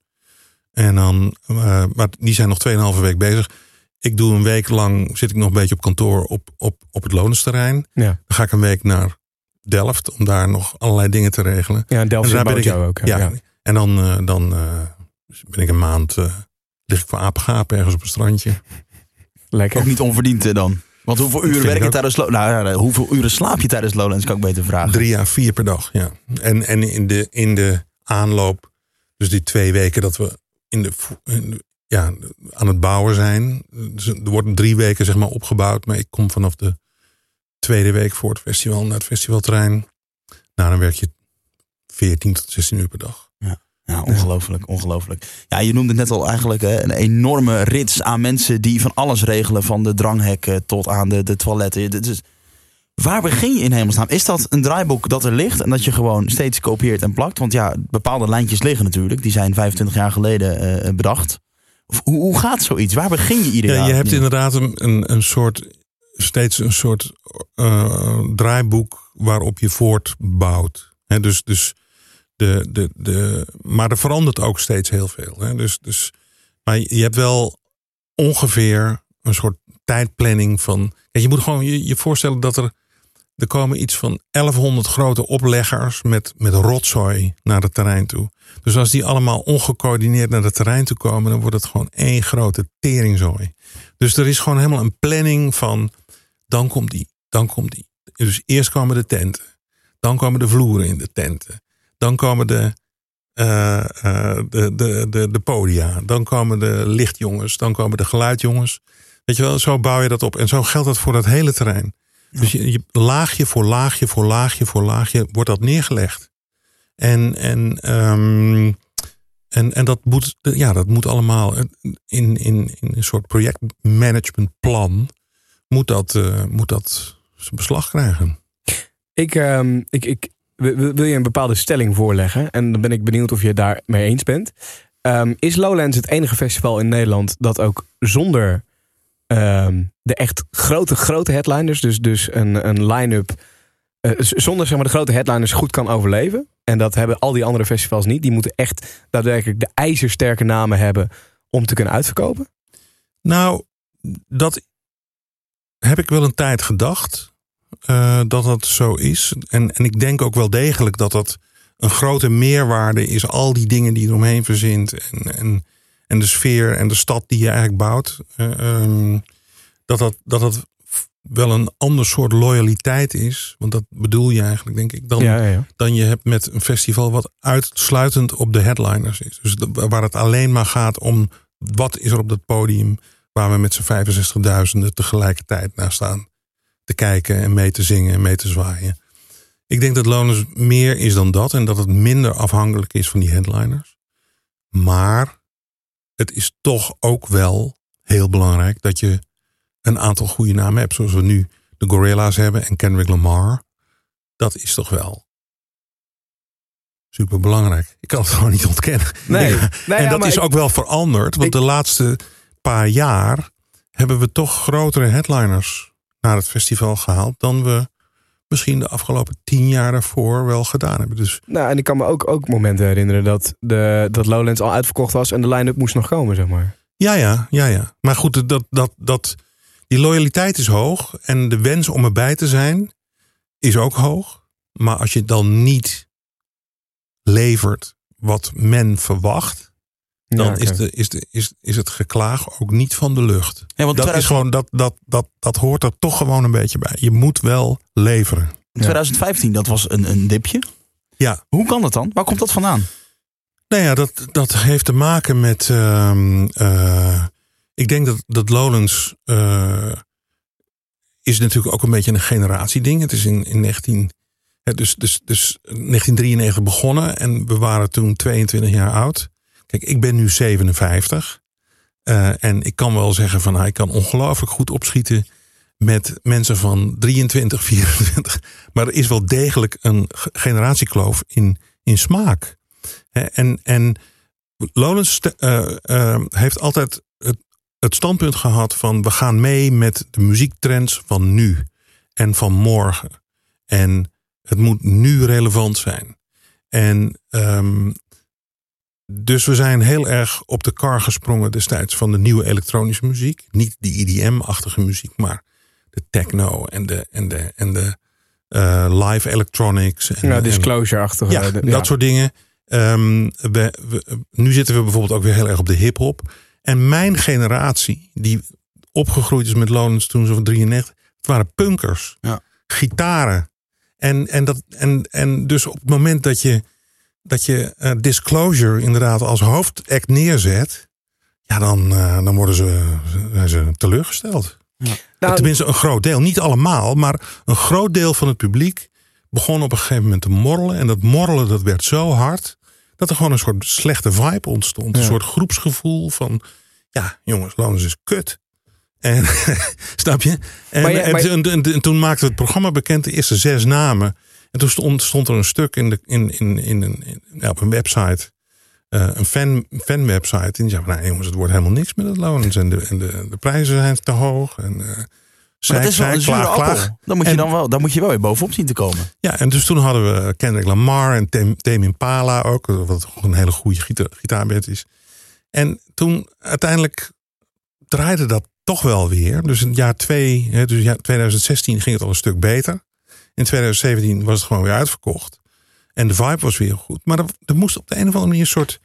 En dan, eh, maar die zijn nog 2,5 week bezig. Ik doe een week lang, zit ik nog een beetje op kantoor op, op, op het Lonesterrein. Ja, Dan ga ik een week naar Delft om daar nog allerlei dingen te regelen. ja Delft En daar ben ik- ook. hè? Ja, Ja. en dan, eh, dan eh, ben ik een maand, eh, lig ik voor apengapen ergens op een strandje. Lekker. Ook niet onverdiend dan. Want hoeveel uren werk je tijdens Lo- nou, ja, hoeveel uren slaap je tijdens Lowlands, kan ik beter vragen. Drie à vier per dag, ja. En, en in, de, in de aanloop, dus die twee weken dat we in de, vo- in de- ja, aan het bouwen zijn. Dus er wordt drie weken zeg maar opgebouwd. Maar ik kom vanaf de tweede week voor het festival naar het festivalterrein. Nou, dan werk je 14 tot 16 uur per dag. Ja, ongelooflijk, ongelooflijk. Ja, je noemde net al eigenlijk hè, een enorme rits aan mensen die van alles regelen. Van de dranghekken tot aan de, de toiletten. Is- waar begin je in hemelsnaam? Is dat een draaiboek dat er ligt en dat je gewoon steeds kopieert en plakt? Want ja, bepaalde lijntjes liggen natuurlijk. Die zijn 25 jaar geleden eh, bedacht. Of, hoe, hoe gaat zoiets? Waar begin je ieder Ja, je hebt inderdaad een, een, een soort, steeds een soort eh, draaiboek waarop je voortbouwt. Dus, dus de, de, de, maar er verandert ook steeds heel veel. Hè. Dus, dus, maar je hebt wel ongeveer een soort tijdplanning van. Je moet gewoon je, je voorstellen dat er. Er komen iets van 1100 grote opleggers met, met rotzooi naar het terrein toe. Dus als die allemaal ongecoördineerd naar het terrein toe komen, dan wordt het gewoon één grote teringzooi. Dus er is gewoon helemaal een planning van. Dan komt die, dan komt die. Dus eerst komen de tenten. Dan komen de vloeren in de tenten. Dan komen de, eh, eh, de, de, de, de podia. Dan komen de lichtjongens. Dan komen de geluidjongens. Weet je wel, zo bouw je dat op. En zo geldt dat voor dat hele terrein. Dus je, je, laagje voor laagje voor laagje voor laagje wordt dat neergelegd. En, en, ehm, en, en dat, moet, ja, dat moet allemaal in, in, in een soort projectmanagementplan. Moet dat, eh, moet dat zijn beslag krijgen. Ik, ehm, ik, ik wil, je een bepaalde stelling voorleggen? En dan ben ik benieuwd of je het daar mee eens bent. Ehm, is Lowlands het enige festival in Nederland dat ook zonder ehm, de echt grote, grote headliners, dus, dus een, een line-up, eh, zonder zeg maar, de grote headliners goed kan overleven? En dat hebben al die andere festivals niet. Die moeten echt daadwerkelijk de ijzersterke namen hebben om te kunnen uitverkopen. Nou, dat heb ik wel een tijd gedacht. Eh, dat dat zo is. En, en ik denk ook wel degelijk dat dat een grote meerwaarde is. Al die dingen die je eromheen verzint. En, en, en de sfeer en de stad die je eigenlijk bouwt. eh, ehm, dat, dat, dat dat wel een ander soort loyaliteit is. Want dat bedoel je eigenlijk, denk ik. Dan, ja, ja, ja. dan je hebt met een festival wat uitsluitend op de headliners is. Dus de- waar het alleen maar gaat om wat is er op dat podium waar we met z'n 65.000 tegelijkertijd naar staan te kijken en mee te zingen en mee te zwaaien. Ik denk dat Loners meer is dan dat en dat het minder afhankelijk is van die headliners. Maar het is toch ook wel heel belangrijk dat je een aantal goede namen hebt, zoals we nu de Gorilla's hebben en Kendrick Lamar. Dat is toch wel super belangrijk. Ik kan het gewoon niet ontkennen. Nee, Ja. nee, en ja, dat is ik- ook wel veranderd, want ik- de laatste paar jaar hebben we toch grotere headliners naar het festival gehaald dan we misschien de afgelopen tien jaar daarvoor wel gedaan hebben. Dus Nou, en ik kan me ook, ook momenten herinneren dat, de, dat Lowlands al uitverkocht was en de line-up moest nog komen, zeg maar. ja, ja, ja, ja. Maar goed, dat, dat, dat, die loyaliteit is hoog en de wens om erbij te zijn is ook hoog. Maar als je dan niet levert wat men verwacht, dan Ja, is, de, is, de, is, is het geklaag ook niet van de lucht. Ja, want Dat is 2000 gewoon, dat, dat, dat, dat hoort er toch gewoon een beetje bij. Je moet wel leveren. 2015, dat was een, een dipje. Ja. Hoe kan dat dan? Waar komt dat vandaan? Nou ja, dat, dat heeft te maken met. ehm, eh, ik denk dat, dat Lowlands. eh, is natuurlijk ook een beetje een generatieding. Het is in, in 19, hè, dus, dus, dus 1993 begonnen en we waren toen 22 jaar oud. Kijk, ik ben nu 57. eh, en ik kan wel zeggen van nou, ik kan ongelooflijk goed opschieten met mensen van 23, 24. Maar er is wel degelijk een ge- generatiekloof in, in smaak. En, en Lowlands st- eh, eh, heeft altijd het, het standpunt gehad van we gaan mee met de muziektrends van nu en van morgen. En Het moet nu relevant zijn. En ehm, dus we zijn heel erg op de kar gesprongen destijds van de nieuwe elektronische muziek. Niet die IDM-achtige muziek, maar de techno en de, en de, en de eh, live electronics. En, Ja, disclosure-achtige. ja, dat soort dingen. Ehm, we, we- nu zitten we bijvoorbeeld ook weer heel erg op de hip-hop. En mijn generatie, die opgegroeid is met Lonens toen ze van 93, het waren punkers, Ja. gitaren. En, en, dat, en, en dus op het moment dat je, dat je eh, Disclosure inderdaad als hoofdact neerzet, ja, dan, eh, dan worden ze, zijn ze teleurgesteld. Nou, Tenminste, een groot deel. Niet allemaal, maar een groot deel van het publiek begon op een gegeven moment te morrelen. En dat morrelen dat werd zo hard dat er gewoon een soort slechte vibe ontstond. Een Ja. soort groepsgevoel van, ja jongens, Lonens is kut. En snap je? En, Maar ja, en, maar- en- en- en toen maakten we het programma bekend, de eerste zes namen. En toen stond, stond er een stuk in de, in, in, in, ja, op een website. eh, een fan, fanwebsite. En die zei: van, nou, jongens, het wordt helemaal niks met het Lonens. En de, en de, de prijzen zijn te hoog. En, eh Maar zij, dat is wel zij, een. Dan moet, je En- dan, wel, dan moet je wel weer bovenop zien te komen. Ja, en dus toen hadden we Kendrick Lamar en Tem- Tame Impala ook, wat een hele goede gita- gitaarband is. En toen uiteindelijk draaide dat toch wel weer. Dus in het jaar twee, hè, dus jaar 2016 ging het al een stuk beter. In 2017 was het gewoon weer uitverkocht. En de vibe was weer goed. Maar er, er moest op de een of andere manier een soort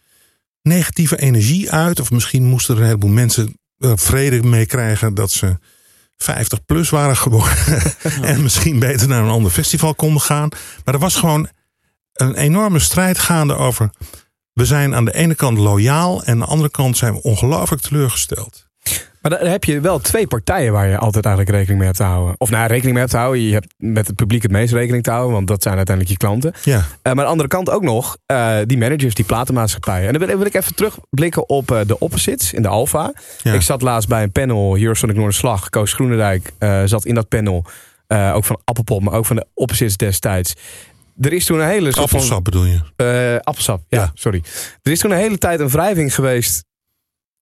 negatieve energie uit. Of misschien moesten er een heleboel mensen er vrede mee krijgen dat ze 50 plus waren geworden. en misschien beter naar een ander festival konden gaan. Maar er was gewoon een enorme strijd gaande over. We zijn aan de ene kant loyaal en aan de andere kant zijn we ongelooflijk teleurgesteld. Maar dan heb je wel twee partijen waar je altijd eigenlijk rekening mee hebt te houden. Of nou, rekening mee hebt te houden. Je hebt met het publiek het meest rekening te houden, want dat zijn uiteindelijk je klanten. Ja, Eh, maar aan de andere kant ook nog eh, die managers, die platenmaatschappijen. En dan wil, wil ik even terugblikken op eh, de opposites in de Alfa. Ja. Ik zat laatst bij een panel, Eurosonic Noorderslag. Koos Groenendijk zat in dat panel. ook van Appelpop, maar ook van de opposites destijds. Er is toen een hele soort van- appelsap bedoel je. eh, appelsap, ja, Ja. sorry. Er is toen een hele tijd een wrijving geweest,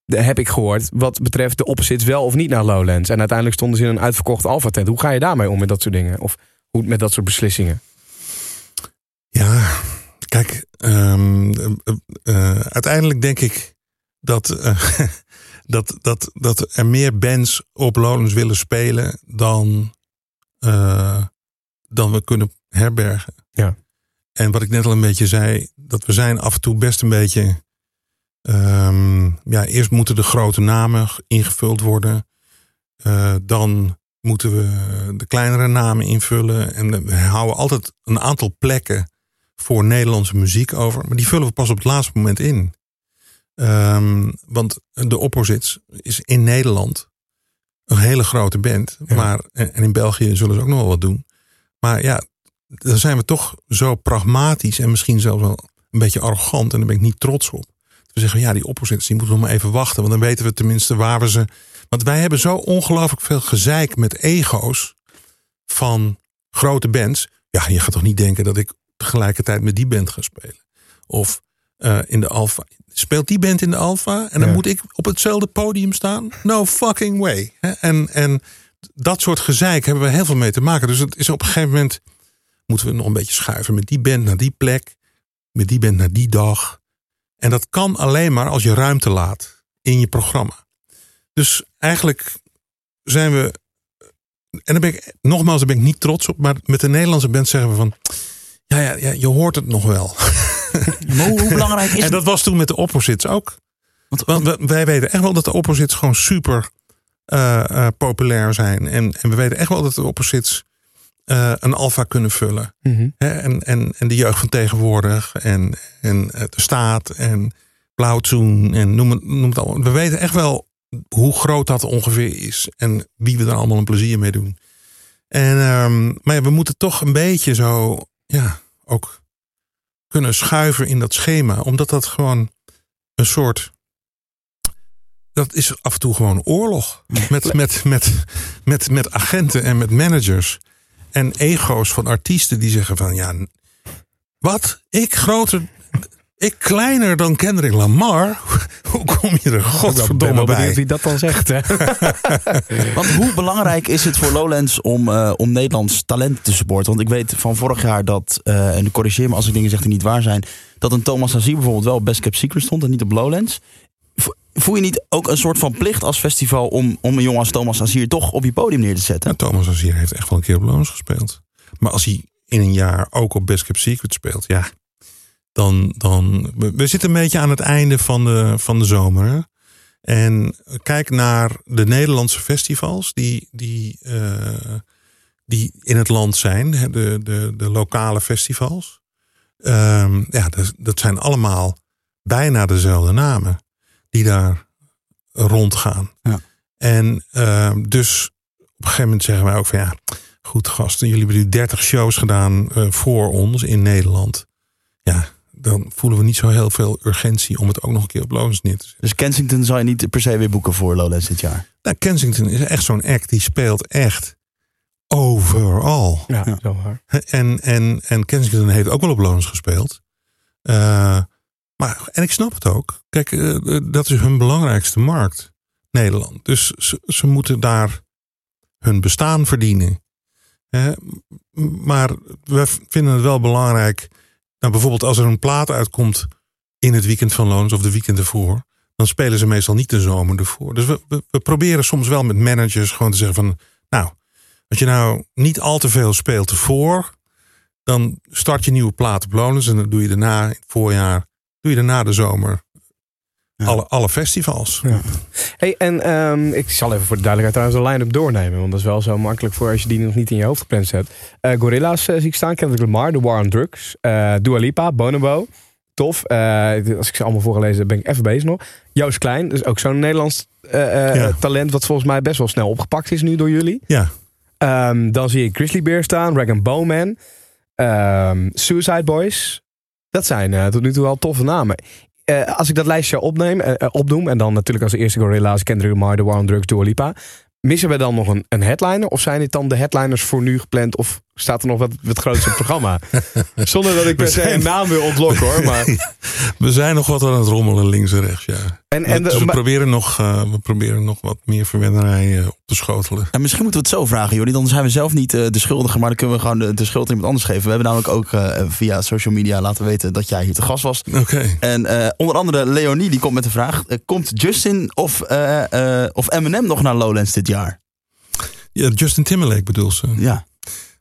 heb ik gehoord, wat betreft de opposites wel of niet naar Lowlands. En uiteindelijk stonden ze in een uitverkochte Alpha tent. Hoe ga je daarmee om met dat soort dingen? Of hoe met dat soort beslissingen? Ja, kijk, ehm, eh, eh, uiteindelijk denk ik dat, eh, dat, dat, dat er meer bands op Lowlands willen spelen dan, dan we kunnen herbergen. Ja. En wat ik net al een beetje zei, dat we zijn af en toe best een beetje. Ehm, ja, eerst moeten de grote namen ingevuld worden. Eh, dan moeten we de kleinere namen invullen. En we houden altijd een aantal plekken voor Nederlandse muziek over. Maar die vullen we pas op het laatste moment in. Ehm, want de Opposites is in Nederland een hele grote band. Ja. Maar, en en in België zullen ze ook nog wel wat doen. Maar ja, dan zijn we toch zo pragmatisch en misschien zelfs wel een beetje arrogant. En daar ben ik niet trots op. We zeggen, ja, die opposites, die moeten we maar even wachten. Want dan weten we tenminste waar we ze... Want wij hebben zo ongelooflijk veel gezeik met ego's van grote bands. Ja, je gaat toch niet denken dat ik tegelijkertijd met die band ga spelen. Of eh, in de Alfa. Speelt die band in de Alfa en dan Ja. moet ik op hetzelfde podium staan? No fucking way. En, en dat soort gezeik hebben we heel veel mee te maken. Dus het is op een gegeven moment moeten we nog een beetje schuiven met die band naar die plek, met die band naar die dag. En dat kan alleen maar als je ruimte laat in je programma. Dus eigenlijk zijn we. En daar ben ik, nogmaals, daar ben ik niet trots op. Maar met de Nederlandse band zeggen we van. Ja, ja, ja je hoort het nog wel. Maar hoe, hoe belangrijk is En dat was toen met de opposites ook. Want- wij weten echt wel dat de opposites gewoon super eh, eh, populair zijn. En, en we weten echt wel dat de opposites eh, een alfa kunnen vullen. Hè, en, en, en de jeugd van tegenwoordig. En, en eh, de staat. En Blauwtsoen. En noem het, noem het allemaal. We weten echt wel hoe groot dat ongeveer is. En wie we er allemaal een plezier mee doen. En, ehm, maar ja, we moeten toch een beetje zo. Ja, ook kunnen schuiven in dat schema. Omdat dat gewoon een soort. Dat is af en toe gewoon oorlog. Met, met, met, met, met agenten en met managers. En ego's van artiesten die zeggen van ja. Wat? Ik groter. Ik kleiner dan Kendrick Lamar? Hoe kom je er Ik ben godverdomme wel benieuwd bij? wie dat dan zegt. Hè? Want hoe belangrijk is het voor Lowlands om, eh, om Nederlands talent te supporten? Want ik weet van vorig jaar dat, eh, en corrigeer me als ik dingen zeg die niet waar zijn, dat een Thomas Azier bijvoorbeeld wel op Best Kept Secret stond en niet op Lowlands. Vo- Voel je niet ook een soort van plicht als festival om, om een jongen als Thomas Azier toch op je podium neer te zetten? Ja, Thomas Azier heeft echt wel een keer op gespeeld. Maar als hij in een jaar ook op Best Kept Secret speelt, ja, dan, dan we, zitten een beetje aan het einde van de, van de zomer. En kijk naar de Nederlandse festivals die, die, eh, die in het land zijn, de, de, de lokale festivals. Ehm, ja, dat, dat zijn allemaal bijna dezelfde namen die daar rondgaan. Ja. En ehm, dus op een gegeven moment zeggen wij ook van ja, goed gasten, jullie hebben nu 30 shows gedaan eh, voor ons in Nederland. Ja, dan voelen we niet zo heel veel urgentie om het ook nog een keer op Lowlands neer te zetten. Dus Kensington zal je niet per se weer boeken voor Lowlands dit jaar. Nou, Kensington is echt zo'n act die speelt echt overal. Ja, zo waar. En, en, en Kensington heeft ook wel op Lowlands gespeeld. Eh, maar, en ik snap het ook. Kijk, eh, dat is hun belangrijkste markt, Nederland. Dus ze, moeten daar hun bestaan verdienen. Maar we vinden het wel belangrijk. Nou, bijvoorbeeld als er een plaat uitkomt in het weekend van Loons of de weekend ervoor. Dan spelen ze meestal niet de zomer ervoor. Dus we proberen soms wel met managers gewoon te zeggen van... Nou, als je nou niet al te veel speelt ervoor... dan start je nieuwe plaat op Lonens. En dan doe je daarna in het voorjaar... doe je daarna de zomer Ja. alle, alle festivals. Ja. Hey, en ehm, ik zal even voor de duidelijkheid trouwens de line-up doornemen. Want dat is wel zo makkelijk voor als je die nog niet in je hoofd gepland hebt. Eh Gorilla's eh, zie ik staan. Kendrick Lamar, The War on Drugs. eh Dua Lipa, Bonobo. Tof. Als ik ze allemaal voorgelezen heb, ben ik even bezig nog. Joost Klein, dus ook zo'n Nederlands Ja. talent... wat volgens mij best wel snel opgepakt is nu door jullie. Ja, Ehm, dan zie ik Grizzly Bear staan, Rag Bowman, ehm, Suicide Boys. Dat zijn eh, tot nu toe al toffe namen. Eh, als ik dat lijstje opneem, eh, eh, opnoem... en dan natuurlijk als eerste Gorilla's, Kendrick Lamar, The War on Drugs, Dua Lipa... missen we dan nog een, een headliner? Of zijn dit dan de headliners voor nu gepland? Of staat er nog wat, wat groots op het programma? Zonder dat ik per se zijn- een naam wil ontlokken hoor. Maar, we zijn nog wat aan het rommelen links en rechts, ja. en, en Dus we, maar- proberen nog, eh, we proberen nog wat meer verwennerij eh, op te schotelen. En misschien moeten we het zo vragen, Jordi. Dan zijn we zelf niet eh, de schuldige, maar dan kunnen we gewoon de, de schuld aan iemand anders geven. We hebben namelijk ook eh, via social media laten weten dat jij hier te gast was. Oké. En eh, onder andere Leonie die komt met de vraag: komt Justin of, eh, eh, of Eminem nog naar Lowlands dit jaar? Ja, Justin Timberlake bedoel ze. Ja,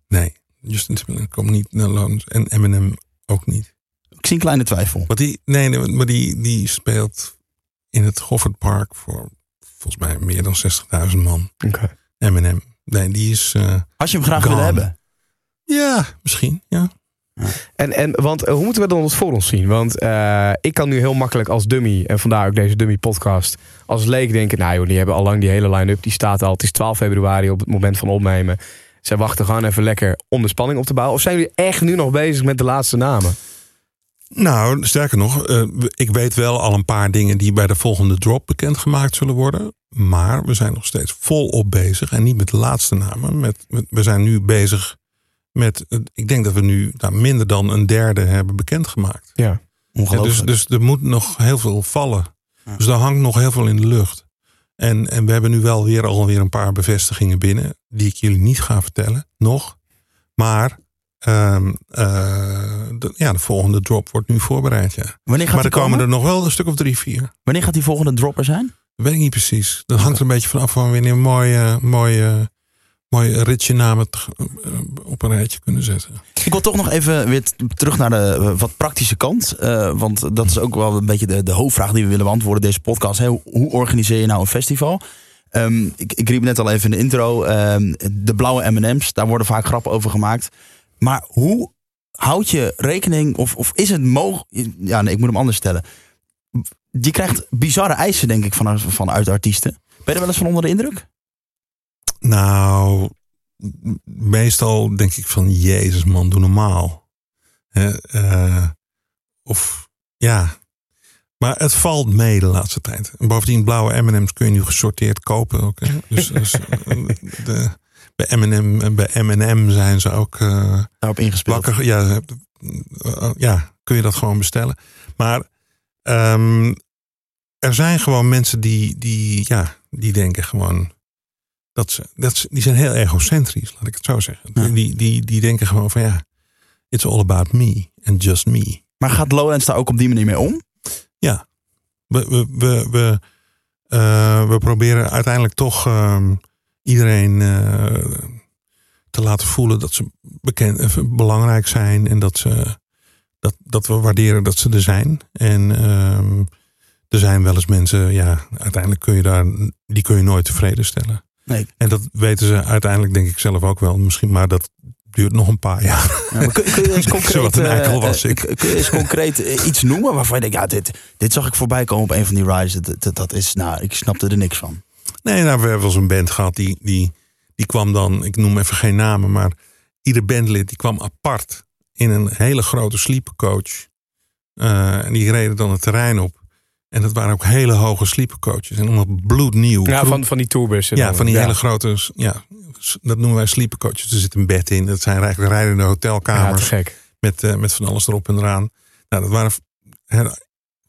Nee, Justin Timberlake komt niet naar Lowlands. En Eminem ook niet. ik zie een kleine twijfel. Maar die, nee, nee, maar die, die speelt in het Goffert Park voor volgens mij meer dan 60.000 man. Oké. Eminem. Nee, die is... eh, Als je hem graag Gone. wil hebben. ja, misschien. Ja. En, en want eh, hoe moeten we dan het voor ons zien? Want eh, ik kan nu heel makkelijk als dummy, en vandaar ook deze dummy podcast, als leek denken, nou joh, die hebben al lang die hele line-up, die staat al, het is 12 februari op het moment van opnemen. Zij wachten gewoon even lekker om de spanning op te bouwen. Of zijn jullie echt nu nog bezig met de laatste namen? Nou, sterker nog, eh, ik weet wel al een paar dingen die bij de volgende drop bekendgemaakt zullen worden. Maar we zijn nog steeds volop bezig. En niet met de laatste namen. Met, met- we zijn nu bezig met, eh, ik denk dat we nu nou, minder dan een derde hebben bekendgemaakt. Ja. Ja, Ongelooflijk. dus, dus er moet nog heel veel vallen. Ja. Dus daar hangt nog heel veel in de lucht. En, en we hebben nu wel weer alweer een paar bevestigingen binnen. Die ik jullie niet ga vertellen. Nog. Maar ehm, eh, de, ja, de volgende drop wordt nu voorbereid. Ja. wanneer, gaat Maar er komen komen? er nog wel een stuk of drie, vier. wanneer gaat die volgende dropper zijn? Dat weet ik niet precies. Dat hangt er een beetje vanaf van wanneer we een mooi, ritje namen eh, op een rijtje kunnen zetten. Ik wil toch nog even weer terug naar de eh, wat praktische kant. Eh, want dat is ook wel een beetje de, de hoofdvraag die we willen beantwoorden deze podcast. Hoe organiseer je nou een festival? Ehm, ik, ik riep net al even in de intro. ehm, de blauwe M&M's, daar worden vaak grappen over gemaakt. Maar hoe houd je rekening, of, of is het mogelijk... Ja, nee, ik moet hem anders stellen. Je krijgt bizarre eisen, denk ik, van, vanuit artiesten. Ben je er wel eens van onder de indruk? Nou, meestal denk ik van Jezus man, doe normaal. Eh, of ja. Maar het valt mee de laatste tijd. En bovendien, blauwe M&M's kun je nu gesorteerd kopen ook. Hè? Dus, dus, de, bij M&M bij M&M zijn ze ook eh, Daarop ingespeeld. Ja, eh, ja, kun je dat gewoon bestellen. Maar ehm, er zijn gewoon mensen die, die, ja, die denken gewoon dat ze, dat ze, die zijn heel egocentrisch, laat ik het zo zeggen. Ja. Die, die, die denken gewoon van ja, it's all about me and just me. Maar gaat Lowlands daar ook op die manier mee om? We, we, we, we, eh, we proberen uiteindelijk toch ehm, iedereen eh, te laten voelen dat ze bekend, eh, belangrijk zijn en dat, ze, dat, dat we waarderen dat ze er zijn. En ehm, er zijn wel eens mensen, ja, uiteindelijk kun je daar, die kun je nooit tevreden stellen. Nee. En dat weten ze uiteindelijk, denk ik zelf ook wel. Misschien, maar dat duurt nog een paar jaar. Ja, maar kun, kun je eens concreet, Wat een eikel was ik. kun je eens concreet eh, iets noemen waarvan je denkt, ja, dit, dit zag ik voorbij komen op een van die rides. Dat, dat, dat is, nou, ik snapte er niks van. Nee, nou, we hebben wel eens een band gehad die, die, die kwam dan, ik noem even geen namen, maar ieder bandlid die kwam apart in een hele grote sleepercoach. Eh, en die reden dan het terrein op. En dat waren ook hele hoge sleepercoaches. En allemaal bloednieuw. Ja, van, van die tourbussen. ja, van die hele grote, ja, dat noemen wij sleepercoaches. Er zit een bed in. Dat zijn eigenlijk rijdende Ja, te hotelkamers gek. met, eh, met van alles erop en eraan. Nou, dat waren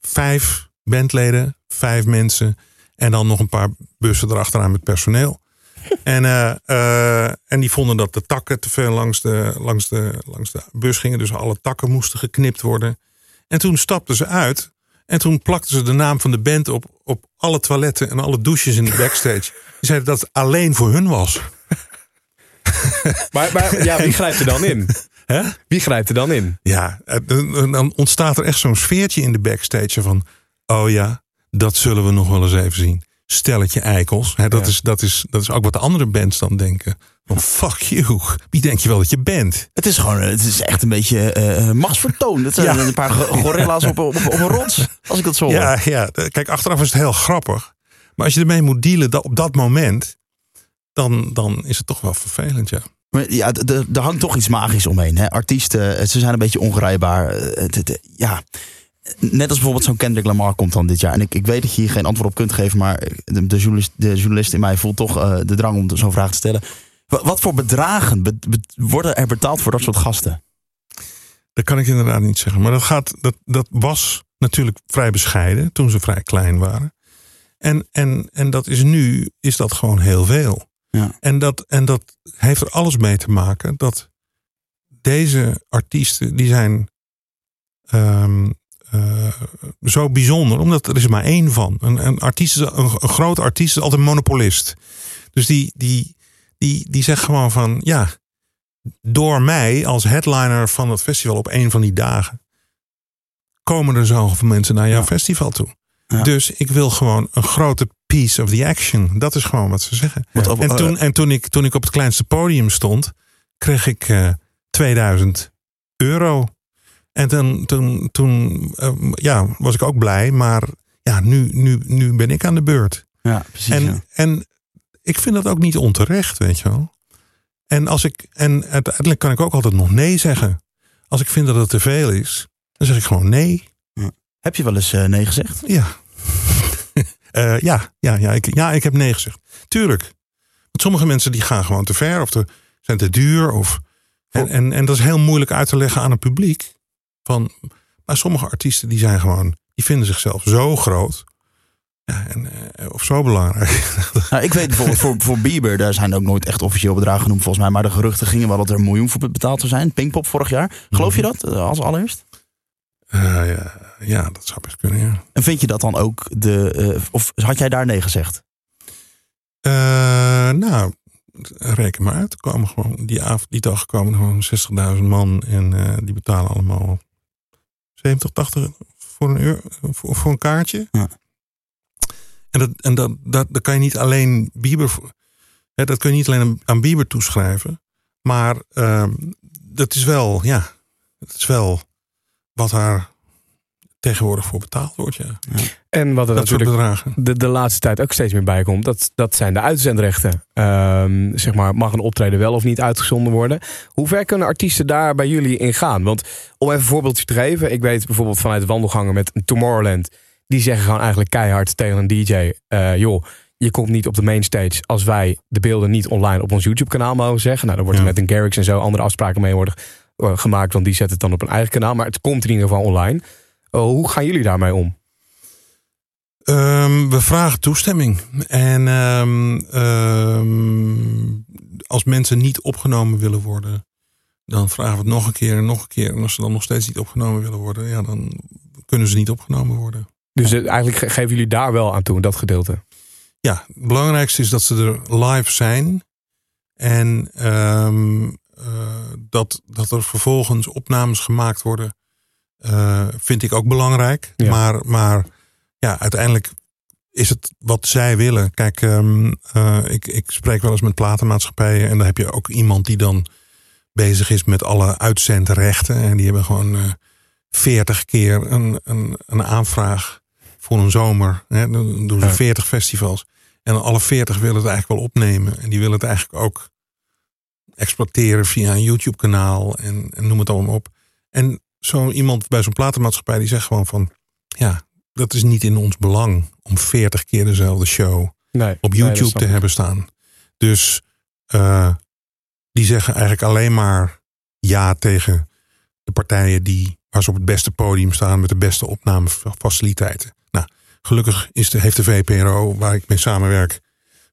vijf bandleden, vijf mensen. En dan nog een paar bussen erachteraan met personeel. en, eh, eh, en die vonden dat de takken te veel langs de, langs, de, langs de bus gingen. Dus alle takken moesten geknipt worden. En toen stapten ze uit. En toen plakten ze de naam van de band op, op alle toiletten en alle douches in de backstage. Die zeiden dat het alleen voor hun was. Maar, maar ja, wie grijpt er dan in? Hè? Wie grijpt er dan in? Ja, eh, dan ontstaat er echt zo'n sfeertje in de backstage van... oh ja, dat zullen we nog wel eens even zien. Stelletje eikels. Hè, dat, Ja. is, dat, is, dat is ook wat de andere bands dan denken. Van fuck you. Wie denk je wel dat je bent? Het is gewoon, het is echt een beetje eh machtsvertoon. Het zijn Ja. een paar go- gorilla's op, op, op een rots, als ik dat zo hoor. Ja, ja, eh, kijk, achteraf is het heel grappig. Maar als je ermee moet dealen dat, op dat moment... Dan, dan is het toch wel vervelend, ja. Maar ja, er hangt toch iets magisch omheen. Hè? Artiesten, eh, ze zijn een beetje ongrijpbaar. Eh, ja. Net als bijvoorbeeld zo'n Kendrick Lamar komt dan dit jaar. En ik, ik weet dat je hier geen antwoord op kunt geven. Maar de, de, journalist, de journalist in mij voelt toch eh, de drang om zo'n vraag te stellen. Wa- Wat voor bedragen be- be- worden er betaald voor dat soort gasten? Dat kan ik inderdaad niet zeggen. Maar dat, gaat, dat, dat was natuurlijk vrij bescheiden toen ze vrij klein waren. En, en, en dat is nu, is dat gewoon heel veel. Ja. En, dat, en dat heeft er alles mee te maken dat deze artiesten, die zijn ehm, eh, zo bijzonder. Omdat er is maar één van. Een, een, artiest, een, een groot artiest is altijd een monopolist. Dus die, die, die, die zegt gewoon van, ja, door mij als headliner van het festival op een van die dagen komen er zoveel mensen naar jouw Ja. festival toe. Ja. Dus ik wil gewoon een grote piece of the action. Dat is gewoon wat ze zeggen. En, eh, toen, en toen, ik, toen ik op het kleinste podium stond, kreeg ik eh 2000 euro. En toen, toen, toen eh, ja, was ik ook blij. Maar ja, nu, nu, nu ben ik aan de beurt. Ja, precies. En, ja. en ik vind dat ook niet onterecht, weet je wel. En, als ik, en uiteindelijk kan ik ook altijd nog nee zeggen. Als ik vind dat het te veel is, dan zeg ik gewoon nee. Heb je wel eens eh, nee gezegd? Ja. Eh, ja, ja, ja, ik, ja, ik heb nee gezegd. Tuurlijk. Want sommige mensen die gaan gewoon te ver of te, zijn te duur. Of, en, en, en dat is heel moeilijk uit te leggen aan het publiek. Van, maar sommige artiesten die zijn gewoon, die vinden zichzelf zo groot. Ja, en, eh, of zo belangrijk. Nou, ik weet bijvoorbeeld voor, voor Bieber, daar zijn ook nooit echt officieel bedragen genoemd volgens mij. Maar de geruchten gingen wel dat er een miljoen voor betaald zou zijn. Pinkpop vorig jaar. Geloof je dat eh, als allereerst? Eh, ja, ja, dat zou best kunnen, ja. En vind je dat dan ook de. of had jij daar nee gezegd? Nou, reken maar uit. Er Komen gewoon, die, avond, die dag komen gewoon 60.000 man en die betalen allemaal 70, 80 voor een, euro, voor, voor een kaartje. Ja. En, dat, en dat, dat, dat kan je niet alleen Bieber, hè, dat kun je niet alleen aan- aan Bieber toeschrijven. Maar ehm, dat is wel, ja, het is wel wat daar tegenwoordig voor betaald wordt. Ja. En wat er Dat soort natuurlijk bedragen. de, de laatste tijd ook steeds meer bij komt, dat, dat zijn de uitzendrechten. Ehm, zeg maar, mag een optreden wel of niet uitgezonden worden? Hoe ver kunnen artiesten daar bij jullie in gaan? Want om even een voorbeeldje te geven, ik weet bijvoorbeeld vanuit wandelgangen met een Tomorrowland, die zeggen gewoon eigenlijk keihard tegen een DJ, eh, joh, je komt niet op de mainstage als wij de beelden niet online op ons YouTube kanaal mogen zeggen. Nou, dan wordt er Ja. met een Garrix en zo andere afspraken mee worden eh, gemaakt, want die zet het dan op een eigen kanaal. Maar het komt in ieder geval online. Oh, hoe gaan jullie daarmee om? Ehm, we vragen toestemming. En ehm, ehm, als mensen niet opgenomen willen worden, dan vragen we het nog een keer en nog een keer. En als ze dan nog steeds niet opgenomen willen worden, ja, dan kunnen ze niet opgenomen worden. Dus eigenlijk ge- geven jullie daar wel aan toe, dat gedeelte. Ja, het belangrijkste is dat ze er live zijn. En eh, dat, dat er vervolgens opnames gemaakt worden, eh, vind ik ook belangrijk. Ja. Maar, maar ja, uiteindelijk is het wat zij willen. Kijk, ehm, eh, ik, ik spreek wel eens met platenmaatschappijen. En dan heb je ook iemand die dan bezig is met alle uitzendrechten. En die hebben gewoon veertig keer een, een, een aanvraag voor een zomer. Hè. Dan doen ze Ja. 40 festivals. En alle 40 willen het eigenlijk wel opnemen. En die willen het eigenlijk ook exploiteren via een YouTube kanaal. En, en noem het allemaal op. En zo iemand bij zo'n platenmaatschappij die zegt gewoon van... Ja, dat is niet in ons belang om 40 keer dezelfde show Nee, op YouTube te hebben staan. Dus eh, die zeggen eigenlijk alleen maar ja tegen de partijen die waar ze op het beste podium staan met de beste opnamefaciliteiten. Nou, gelukkig is de, heeft de VPRO, waar ik mee samenwerk,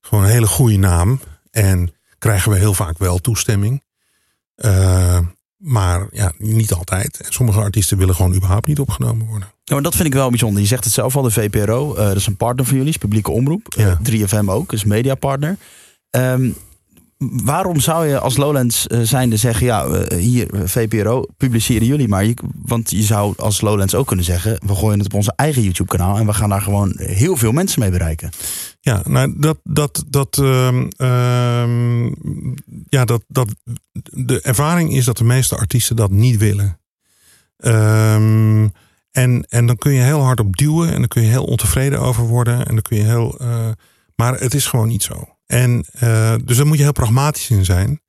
gewoon een hele goede naam. En krijgen we heel vaak wel toestemming. Eh, maar ja, niet altijd. En sommige artiesten willen gewoon überhaupt niet opgenomen worden. Ja, maar dat vind ik wel bijzonder. Je zegt het zelf al, de VPRO, eh, dat is een partner van jullie, is publieke omroep. Ja. Eh, 3FM ook, is mediapartner. Ehm waarom zou je als Lowlands eh, zijnde zeggen, ja, hier, VPRO, publiceren jullie maar. Je, want je zou als Lowlands ook kunnen zeggen, we gooien het op onze eigen YouTube kanaal en we gaan daar gewoon heel veel mensen mee bereiken. Ja, nou dat, dat, dat, ehm, ehm, ja, dat, dat, de ervaring is dat de meeste artiesten dat niet willen. Ehm, en, en dan kun je heel hard op duwen en dan kun je heel ontevreden over worden. En dan kun je heel, eh, maar het is gewoon niet zo. En eh, dus daar moet je heel pragmatisch in zijn.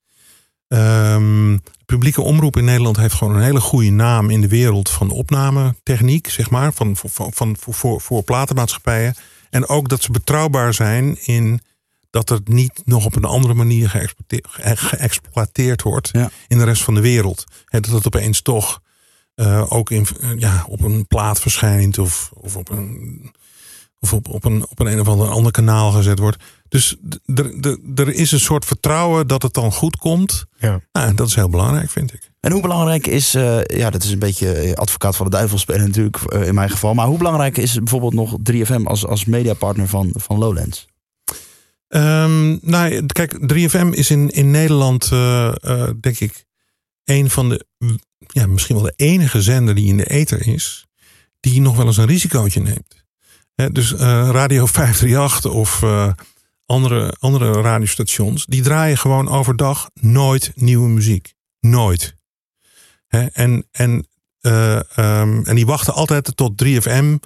De publieke omroep in Nederland heeft gewoon een hele goede naam in de wereld van opnametechniek, zeg maar, van, van, van, voor, voor platenmaatschappijen. En ook dat ze betrouwbaar zijn in dat het niet nog op een andere manier geëxploiteerd, ge- geëxploiteerd wordt Ja. in de rest van de wereld. Dat het opeens toch eh, ook in, eh, ja, op een plaat verschijnt of, of op een. Of op, op, een, op een een of ander, ander kanaal gezet wordt. Dus er- er is een soort vertrouwen dat het dan goed komt. Ja. Nou, en dat is heel belangrijk, vind ik. En hoe belangrijk is, eh, ja, dat is een beetje eh, advocaat van de duivel spelen natuurlijk eh, in mijn geval. Maar hoe belangrijk is bijvoorbeeld nog 3FM als, als mediapartner van, van Lowlands? Ehm, nou, kijk, 3FM is in, in Nederland, eh, eh, denk ik, een van de, ja, misschien wel de enige zender die in de ether is, die nog wel eens een risicootje neemt. Hè, dus eh, Radio 538 of eh, andere, andere radiostations, die draaien gewoon overdag nooit nieuwe muziek. Nooit. En, en, eh, ehm, en die wachten altijd tot 3FM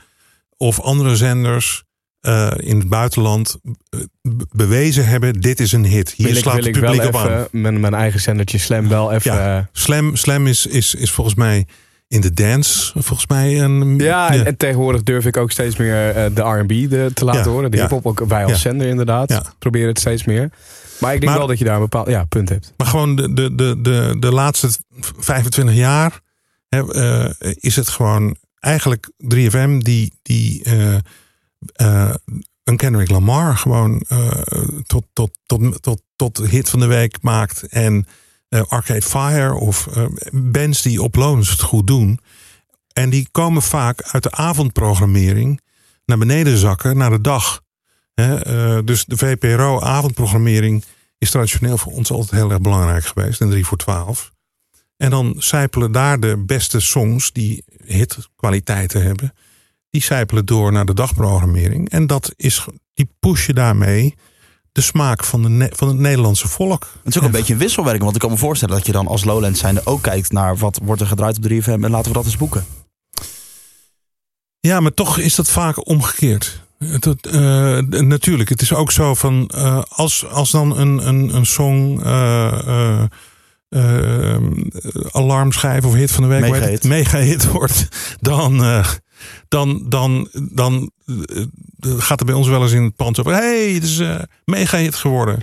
of andere zenders eh, in het buitenland eh, be- bewezen hebben: dit is een hit. Hier Wil ik, slaat wil het ik wel publiek op even met mijn eigen zendertje Slam wel even... Ja, Slam, Slam is, is, is volgens mij in de dance, volgens mij een. ja, en, en tegenwoordig durf ik ook steeds meer eh, de R&B te laten Ja, horen. De ja. hiphop ook wij als zender inderdaad. Proberen het steeds meer. Maar ik denk Maar- wel dat je daar een bepaald ja, punt hebt. Maar gewoon de, de, de, de, de laatste 25 jaar hè, eh, is het gewoon eigenlijk 3FM die, die eh, een Kendrick Lamar gewoon tot, tot, tot, tot, tot hit van de week maakt. En Arcade Fire of eh, bands die op Loners het goed doen. En die komen vaak uit de avondprogrammering naar beneden zakken naar de dag. Eh, dus de VPRO avondprogrammering is traditioneel voor ons altijd heel erg belangrijk geweest. En 3 voor 12. En dan zijpelen daar de beste songs die hitkwaliteiten hebben. Die zijpelen door naar de dagprogrammering. En dat is, die pushen daarmee de smaak van, de, van het Nederlandse volk. Het is ook een beetje een wisselwerking, want ik kan me voorstellen dat je dan als Lowlands zijnde ook kijkt naar wat wordt er gedraaid op 3FM en laten we dat eens boeken. Ja, maar toch is dat vaak omgekeerd. Het, eh, natuurlijk, het is ook zo van eh, als, als dan een, een, een song eh, alarmschijf of hit van de week? Mega-hit. mega hit wordt, dan, dan, dan, dan eh, gaat er bij ons wel eens in het pand over. hey, het is eh mega hit geworden.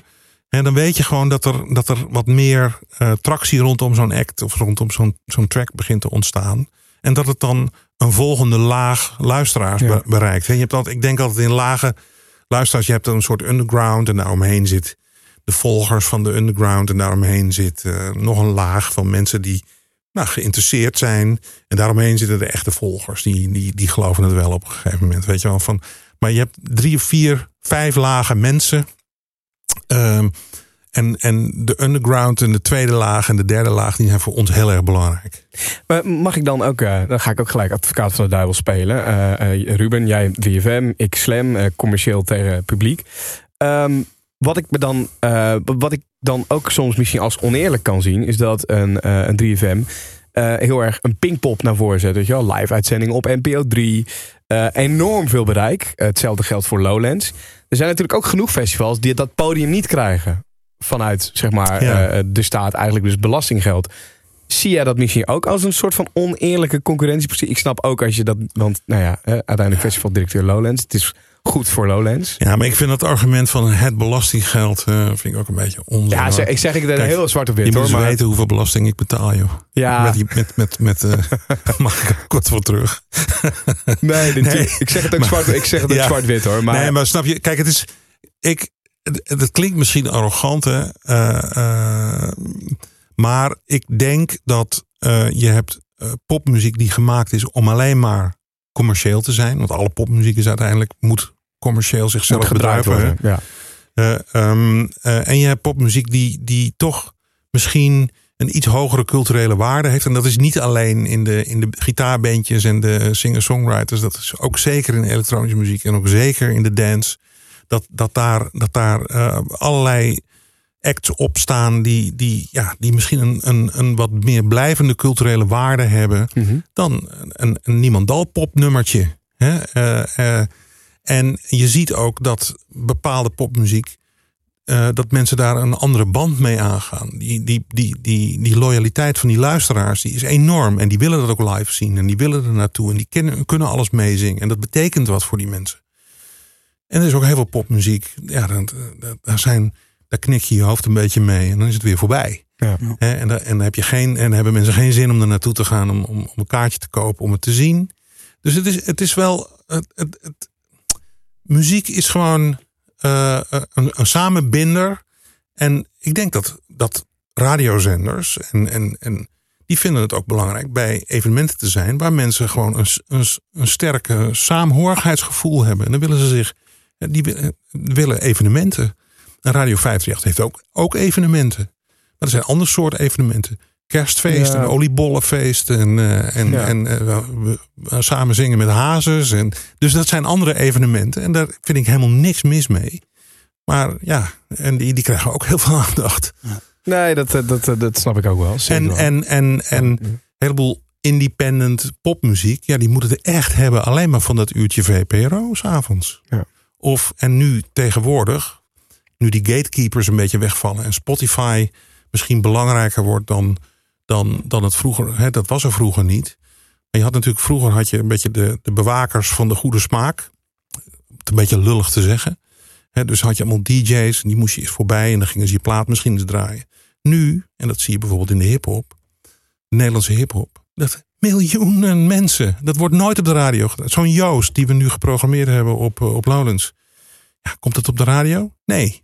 Hè, dan weet je gewoon dat er, dat er wat meer eh, tractie rondom zo'n act of rondom zo'n zo'n track begint te ontstaan. En dat het dan een volgende laag luisteraars Ja. bereikt. Hè, je hebt altijd, ik denk altijd in lage luisteraars, je hebt dan een soort underground en daaromheen zit de volgers van de underground. En daaromheen zit eh, nog een laag van mensen die nou, geïnteresseerd zijn. En daaromheen zitten de echte volgers. Die, die, die geloven het wel op een gegeven moment. Weet je wel van. Maar je hebt drie of vier, vijf lagen mensen. Ehm, en, en de underground en de tweede laag en de derde laag, die zijn voor ons heel erg belangrijk. Maar mag ik dan ook, eh, dan ga ik ook gelijk advocaat van de duivel spelen. Eh, eh, Ruben, jij 3FM, ik Slam, commercieel tegen publiek. Ehm, wat ik me dan, eh, wat ik dan ook soms misschien als oneerlijk kan zien, is dat een, eh, een 3FM eh, heel erg een pingpop naar voren zet. Weet je wel? Live uitzending op NPO 3. eh, enorm veel bereik. Hetzelfde geldt voor Lowlands. Er zijn natuurlijk ook genoeg festivals die dat podium niet krijgen. Vanuit zeg maar, Ja. de staat, eigenlijk dus belastinggeld. Zie jij dat misschien ook als een soort van oneerlijke concurrentiepositie? Ik snap ook als je dat, want nou ja, uiteindelijk festivaldirecteur Lowlands. Het is goed voor Lowlands. Ja, maar ik vind dat argument van het belastinggeld eh, vind ik ook een beetje onzin. Ja, zeg- ik zeg ik Kijk, heel zwart op je wit moet hoor. eens Maar, weten hoeveel belasting ik betaal, joh. ja, Met, met, met, met, eh, mag ik er kort voor terug? nee, Nee. ik zeg het ook zwart, ik zeg het ook Ja. zwart-wit hoor. Maar, nee, maar snap je? Kijk, het is. Ik, het, het klinkt misschien arrogant, hè? eh, maar ik denk dat je hebt popmuziek die gemaakt is om alleen maar commercieel te zijn. Want alle popmuziek is uiteindelijk moet commercieel zichzelf bedrijven. Ja. Eh, ehm, eh, en je hebt popmuziek die, die toch misschien een iets hogere culturele waarde heeft. En dat is niet alleen in de, in de gitaarbandjes en de singer-songwriters. Dat is ook zeker in elektronische muziek en ook zeker in de dance. Dat, dat daar, dat daar eh, allerlei acts op staan die, die, ja, die misschien een, een, een wat meer blijvende culturele waarde hebben Mhm. dan een, een niemandal popnummertje. Hè? En je ziet ook dat bepaalde popmuziek, eh, dat mensen daar een andere band mee aangaan. Die, die, die, die, die loyaliteit van die luisteraars die is enorm. En die willen dat ook live zien. En die willen er naartoe. En die kunnen, kunnen alles meezingen. En dat betekent wat voor die mensen. En er is ook heel veel popmuziek. Ja, dat, dat- daar, zijn, daar knik je je hoofd een beetje mee. En dan is het weer voorbij. Ja. Hè, en, da- en, dan heb je geen, en hebben mensen geen zin om er naartoe te gaan om, om, om een kaartje te kopen, om het te zien. Dus het is, het is wel. Het, het, het- muziek is gewoon eh, een, een samenbinder. En ik denk dat, dat radiozenders en, en, en die vinden het ook belangrijk bij evenementen te zijn waar mensen gewoon een, een, een sterke saamhorigheidsgevoel hebben. En dan willen ze zich, die wi- willen evenementen. En Radio 538 heeft ook, ook evenementen. Maar er zijn ander soort evenementen. Kerstfeest Ja. en oliebollenfeest en, eh, en, Ja. en eh, we- we samen zingen met hazes. En, dus dat zijn andere evenementen. En daar vind ik helemaal niks mis mee. Maar ja, en die, die krijgen ook heel veel aandacht. Nee, dat, dat, dat, dat snap ik ook wel. En, wel. en, en, en een heleboel independent popmuziek, ja, die moeten het echt hebben alleen maar van dat uurtje VPRO s'avonds. Ja. Of, en nu tegenwoordig, nu die gatekeepers een beetje wegvallen en Spotify misschien belangrijker wordt dan, dan, dan het vroeger, hè, dat was er vroeger niet. Maar je had natuurlijk vroeger had je een beetje de, de bewakers van de goede smaak. Om het een beetje lullig te zeggen. Hè, dus had je allemaal DJ's, en die moest je eens voorbij en dan gingen ze je plaat misschien eens draaien. Nu, en dat zie je bijvoorbeeld in de hip-hop, de Nederlandse hip-hop, dat miljoenen mensen, dat wordt nooit op de radio gedaan. Zo'n Joost die we nu geprogrammeerd hebben op, eh, op Lowlands. Ja, komt het op de radio? Nee.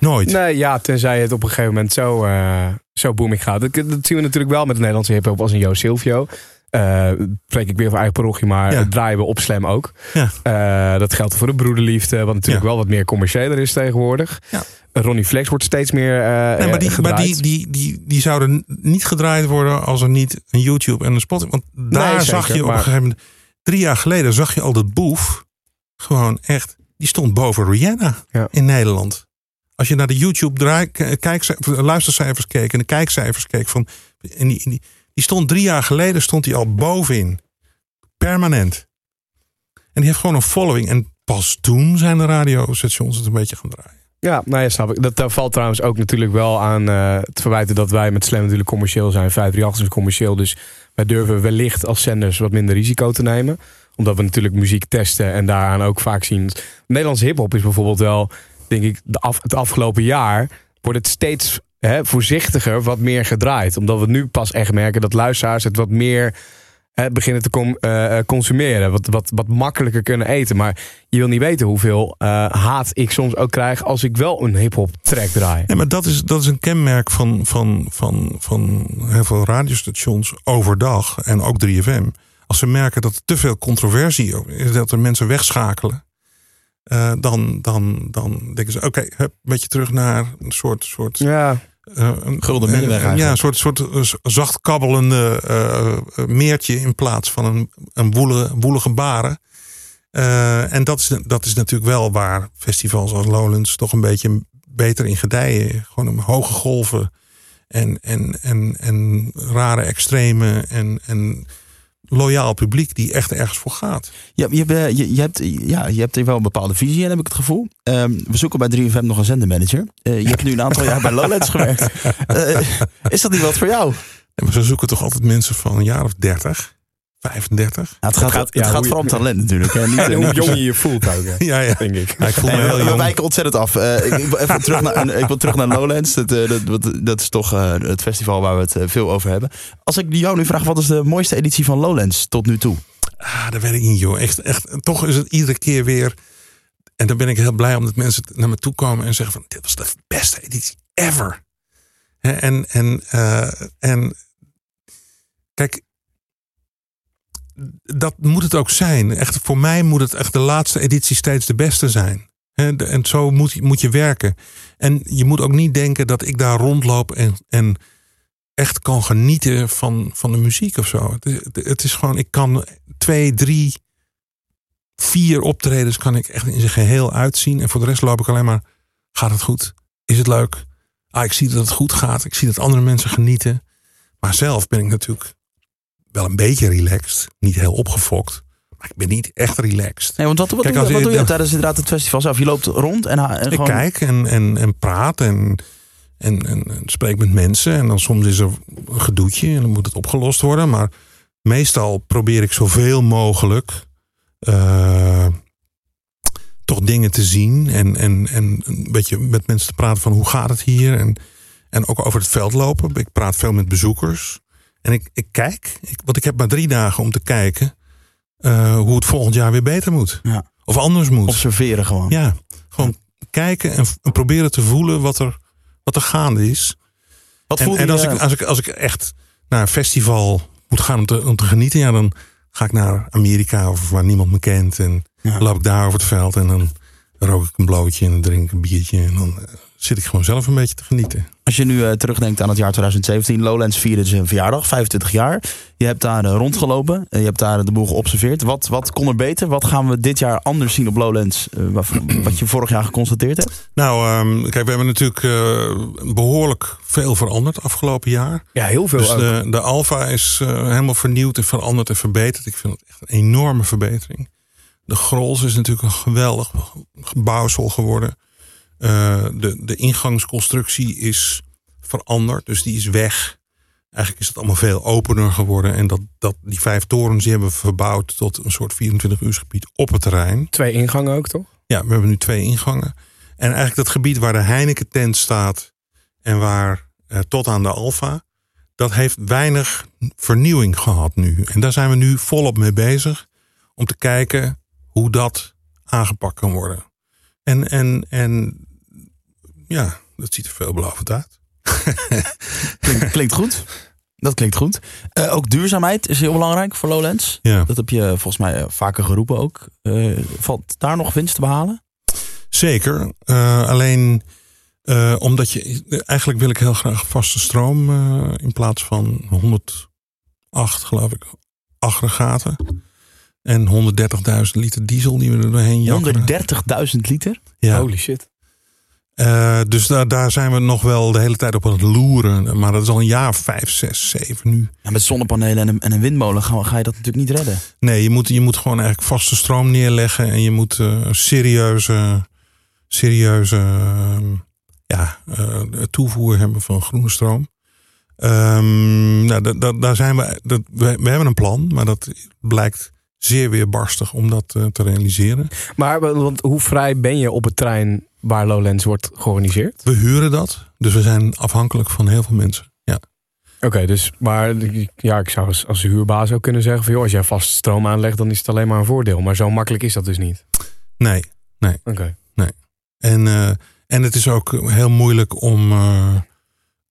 Nooit. Nee, ja, tenzij het op een gegeven moment zo, eh zo booming gaat. Dat, dat zien we natuurlijk wel met de Nederlandse hip-hop als een Jo Silvio. Eh spreek ik weer van eigen parochie, maar Ja. draaien we op Slam ook. Ja. Eh, dat geldt voor de broederliefde, wat natuurlijk Ja. wel wat meer commerciëler is tegenwoordig. Ja. Ronnie Flex wordt steeds meer eh Nee, maar die, eh, maar gedraaid. die, die, die, die zouden niet gedraaid worden als er niet een YouTube en een Spotify. Want daar Nee, zag zeker, je op maar- een gegeven moment. Drie jaar geleden zag je al dat Boef. Gewoon echt. Die stond boven Rihanna in Nederland. Als je naar de YouTube draai, k- kijkcijfers, luistercijfers keek en de kijkcijfers keek van. Die, die, die stond drie jaar geleden stond hij al bovenin. Permanent. En die heeft gewoon een following. En pas toen zijn de radiostations het een beetje gaan draaien. Ja, nou ja, snap ik. Dat, valt trouwens ook natuurlijk wel aan eh, het verwijten dat wij met Slam natuurlijk commercieel zijn. 538 is commercieel, dus wij durven wellicht als zenders wat minder risico te nemen. Omdat we natuurlijk muziek testen en daaraan ook vaak zien. Nederlandse hiphop is bijvoorbeeld wel denk ik, de het afgelopen jaar wordt het steeds hè, voorzichtiger wat meer gedraaid. Omdat we nu pas echt merken dat luisteraars het wat meer hè, beginnen te eh, eh, consumeren. Wat, wat, wat makkelijker kunnen eten. Maar je wil niet weten hoeveel eh, haat ik soms ook krijg als ik wel een hip-hop track draai. Ja, maar dat is, dat is een kenmerk van, van, van, van heel veel radiostations overdag en ook 3FM. Als ze merken dat er te veel controversie is, dat er mensen wegschakelen, eh, dan, dan, dan denken ze: oké, hup, een beetje terug naar een soort. soort Ja, eh, een, Gulden middenweg eh, eigenlijk. Ja, een soort, soort zacht kabbelende eh, eh, meertje in plaats van een, een woelige, woelige baren. Eh, en dat is, dat is natuurlijk wel waar festivals als Lowlands toch een beetje beter in gedijen. Gewoon een hoge golven en, en, en, en rare extreme en, en loyaal publiek die echt ergens voor gaat. Ja, je, hebt, je, je, hebt, ja, je hebt hier wel een bepaalde visie in, heb ik het gevoel. Ehm, we zoeken bij 3FM nog een zendermanager. Eh, je hebt nu een aantal jaar bij Lowlands gewerkt. Eh, is dat niet wat voor jou? En we zoeken toch altijd mensen van een jaar of 30, 35. Nou, het gaat, gaat- het gaat hoe je- vooral om talent natuurlijk. Hè? Niet, en hoe jong je je voelt ook, Ja, ja. denk ik. Ja, ik voel me heel we jong. wijken ontzettend af. Eh, ik, even terug naar, ik wil terug naar Lowlands. Dat, eh, dat, is toch eh, het festival waar we het veel over hebben. Als ik jou nu vraag, wat is de mooiste editie van Lowlands tot nu toe? Ah, dat weet ik niet, joh. Echt, echt, toch is het iedere keer weer. En dan ben ik heel blij omdat mensen naar me toe komen en zeggen van dit was de beste editie ever. Hè, En, en, eh, en kijk, dat moet het ook zijn. Echt, voor mij moet het echt de laatste editie steeds de beste zijn. En zo moet, moet je werken. En je moet ook niet denken dat ik daar rondloop en, en echt kan genieten van, van de muziek of zo. Het het is gewoon, ik kan twee, drie, vier optredens kan ik echt in zijn geheel uitzien. En voor de rest loop ik alleen maar, gaat het goed? Is het leuk? Ah, ik zie dat het goed gaat. Ik zie dat andere mensen genieten. Maar zelf ben ik natuurlijk wel een beetje relaxed. Niet heel opgefokt. Maar ik ben niet echt relaxed. Nee, want wat, wat, Kijk, doe, je, wat doe je tijdens inderdaad het festival zelf? Je loopt rond en, en Ik gewoon... kijk en, en, en praat en, en, en, en spreek met mensen. En dan soms is er een gedoetje en dan moet het opgelost worden. Maar meestal probeer ik zoveel mogelijk eh, toch dingen te zien. En, en, en een beetje met mensen te praten van hoe gaat het hier. En, en ook over het veld lopen. Ik praat veel met bezoekers. En ik, ik kijk, ik, want ik heb maar drie dagen om te kijken eh, hoe het volgend jaar weer beter moet. Ja. Of anders moet. Observeren gewoon. Ja, gewoon kijken en, en proberen te voelen wat er, wat er gaande is. Wat En, voelde en als, je- ik, als, ik, als ik echt naar een festival moet gaan om te, om te genieten, ja, dan ga ik naar Amerika of waar niemand me kent. En Ja. loop ik daar over het veld en dan rook ik een blootje en dan drink ik een biertje. En dan eh, zit ik gewoon zelf een beetje te genieten. Als je nu eh, terugdenkt aan het jaar 2017, Lowlands vierde zijn verjaardag, 25 jaar. Je hebt daar eh, rondgelopen, eh, je hebt daar de boel geobserveerd. Wat, wat kon er beter? Wat gaan we dit jaar anders zien op Lowlands, wat, wat je vorig jaar geconstateerd hebt? Nou, ehm, kijk, we hebben natuurlijk eh, behoorlijk veel veranderd afgelopen jaar. Ja, heel veel Dus ook. de, de Alfa is helemaal vernieuwd en veranderd en verbeterd. Ik vind het echt een enorme verbetering. De Grols is natuurlijk een geweldig gebouwsel geworden. Eh, de, de ingangsconstructie is veranderd, dus die is weg. Eigenlijk is het allemaal veel opener geworden. En dat, dat, die vijf torens die hebben we verbouwd tot een soort 24 uur gebied op het terrein. Twee ingangen ook, toch? Ja, we hebben nu twee ingangen. En eigenlijk dat gebied waar de Heineken tent staat en waar eh, tot aan de Alfa, dat heeft weinig vernieuwing gehad nu. En daar zijn we nu volop mee bezig om te kijken hoe dat aangepakt kan worden. En, en, en ja, dat ziet er veelbelovend uit. Klinkt, klinkt goed. Dat klinkt goed. Eh, ook duurzaamheid is heel belangrijk voor Lowlands. Ja. Dat heb je volgens mij eh, vaker geroepen ook. Eh, valt daar nog winst te behalen? Zeker. Alleen omdat je. Eigenlijk wil ik heel graag vaste stroom in plaats van 108, geloof ik, aggregaten. En 130.000 liter diesel die we er doorheen jakkeren. 130.000 liter? Ja. Holy shit. Eh, dus daar, daar zijn we nog wel de hele tijd op aan het loeren. Maar dat is al een jaar of vijf, zes, zeven nu. Ja, met zonnepanelen en een, en een windmolen ga, ga je dat natuurlijk niet redden. Nee, je moet, je moet gewoon eigenlijk vaste stroom neerleggen. En je moet eh, een serieuze, serieuze ehm, ja, eh, toevoer hebben van groene stroom. Ehm, nou, da- da- daar zijn we, dat, we. We hebben een plan, maar dat blijkt zeer weerbarstig om dat te realiseren. Maar want hoe vrij ben je op het trein waar Lowlands wordt georganiseerd? We huren dat, dus we zijn afhankelijk van heel veel mensen. Ja, Oké, dus maar ja, ik zou als, als huurbaas ook kunnen zeggen van joh, als jij vast stroom aanlegt, dan is het alleen maar een voordeel. Maar zo makkelijk is dat dus niet. nee. Oké. En, eh, en het is ook heel moeilijk om, eh,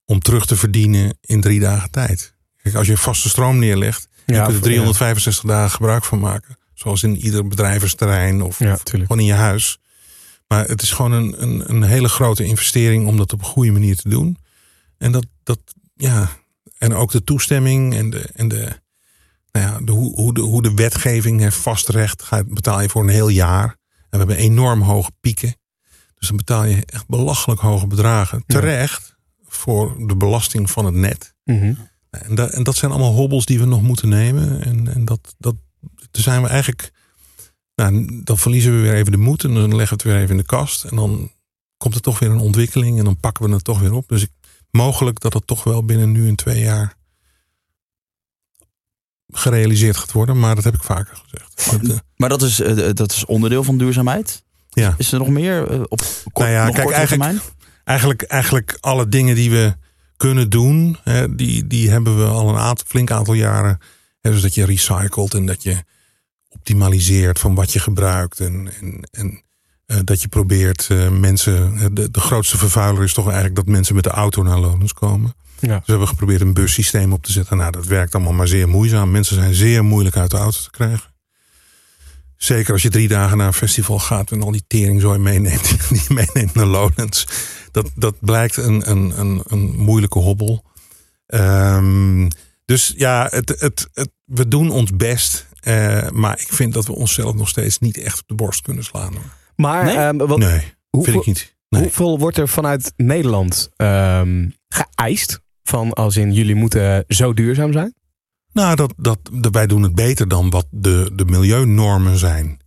om terug te verdienen in drie dagen tijd. Kijk, als je vaste stroom neerlegt, je kunt er voor- 365 dagen gebruik van maken. Zoals in ieder bedrijvensterrein of, Ja, of gewoon in je huis. Maar het is gewoon een, een, een hele grote investering om dat op een goede manier te doen. En dat, dat ja, en ook de toestemming en de, en de, nou ja, de, hoe, hoe, de, hoe de wetgeving heeft vastrecht, ga- betaal je voor een heel jaar. En we hebben enorm hoge pieken. Dus dan betaal je echt belachelijk hoge bedragen. Terecht voor de belasting van het net. Mhm. En, da- en dat zijn allemaal hobbels die we nog moeten nemen. En, en dat, dat daar zijn we eigenlijk. Nou, dan verliezen we weer even de moed. En dan leggen we het weer even in de kast. En dan komt er toch weer een ontwikkeling. En dan pakken we het toch weer op. Dus ik, mogelijk dat het toch wel binnen nu en twee jaar gerealiseerd gaat worden. Maar dat heb ik vaker gezegd. Dat, Maar dat is, eh, dat is onderdeel van duurzaamheid. ja. Is er nog meer eh, op kort, Nou ja, nog kijk, eigenlijk- termijn? eigenlijk, eigenlijk alle dingen die we kunnen doen, hè, die, die hebben we al een aantal, flink aantal jaren. Hè, dus dat je recycelt en dat je optimaliseert van wat je gebruikt. En, en, en eh, dat je probeert eh, mensen. De, de grootste vervuiler is toch eigenlijk dat mensen met de auto naar Lonens komen. Ja. Dus we hebben geprobeerd een bussysteem op te zetten. Nou, dat werkt allemaal maar zeer moeizaam. Mensen zijn zeer moeilijk uit de auto te krijgen. Zeker als je drie dagen naar een festival gaat en al die teringzooi meeneemt, die je meeneemt naar Lowlands. Dat, dat blijkt een, een, een, een moeilijke hobbel. Ehm, dus ja, het, het, het, we doen ons best. Eh, maar ik vind dat we onszelf nog steeds niet echt op de borst kunnen slaan. Hoor. Maar Nee? ehm, wat, Nee, hoeveel, vind ik niet. Nee. hoeveel wordt er vanuit Nederland ehm, geëist? Van als in jullie moeten zo duurzaam zijn? Nou, dat, dat, dat, wij doen het beter dan wat de, de milieunormen zijn.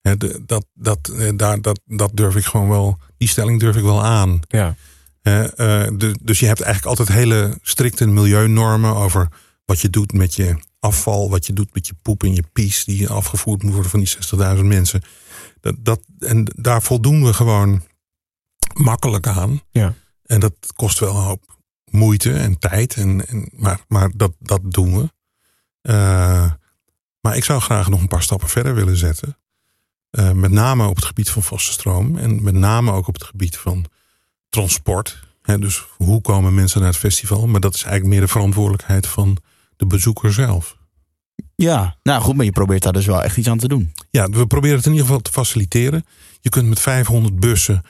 De- dat, dat, eh, daar, dat, dat durf ik gewoon wel, die stelling durf ik wel aan. Ja. Hè, eh, de- dus je hebt eigenlijk altijd hele strikte milieunormen over wat je doet met je afval, wat je doet met je poep en je pies die afgevoerd moet worden van die 60.000 mensen. Dat, dat, en daar voldoen we gewoon makkelijk aan. Ja. En dat kost wel een hoop moeite en tijd, en, en, maar, maar dat, dat doen we. Eh, maar ik zou graag nog een paar stappen verder willen zetten. Eh, met name op het gebied van vaste stroom. En met name ook op het gebied van transport. Dus hoe komen mensen naar het festival? Maar dat is eigenlijk meer de verantwoordelijkheid van de bezoeker zelf. Ja, nou goed, maar je probeert daar dus wel echt iets aan te doen. Ja, we proberen het in ieder geval te faciliteren. Je kunt met 500 bussen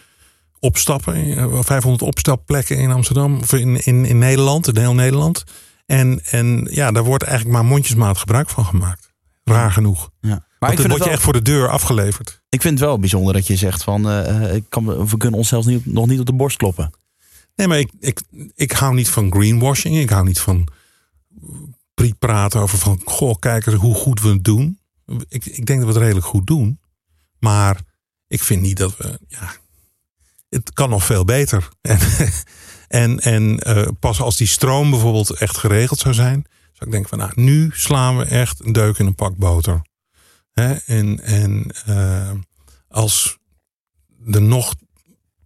opstappen. eh, 500 opstapplekken in Amsterdam of in, in, in Nederland, in heel Nederland. En, en ja, daar wordt eigenlijk maar mondjesmaat gebruik van gemaakt. Raar genoeg. Ja. Maar dan word je wel, echt voor de deur afgeleverd. ik vind het wel bijzonder dat je zegt van eh, eh, ik kan, we kunnen onszelf niet, nog niet op de borst kloppen. Nee, maar ik, ik, ik hou niet van greenwashing. Ik hou niet van praten over van... Goh, kijk eens hoe goed we het doen. Ik, ik denk dat we het redelijk goed doen. Maar ik vind niet dat we... Ja, het kan nog veel beter. En, en, en eh, pas als die stroom bijvoorbeeld echt geregeld zou zijn... zou ik denken van nou, nu slaan we echt een deuk in een pak boter. Hè? En, en eh, als er nog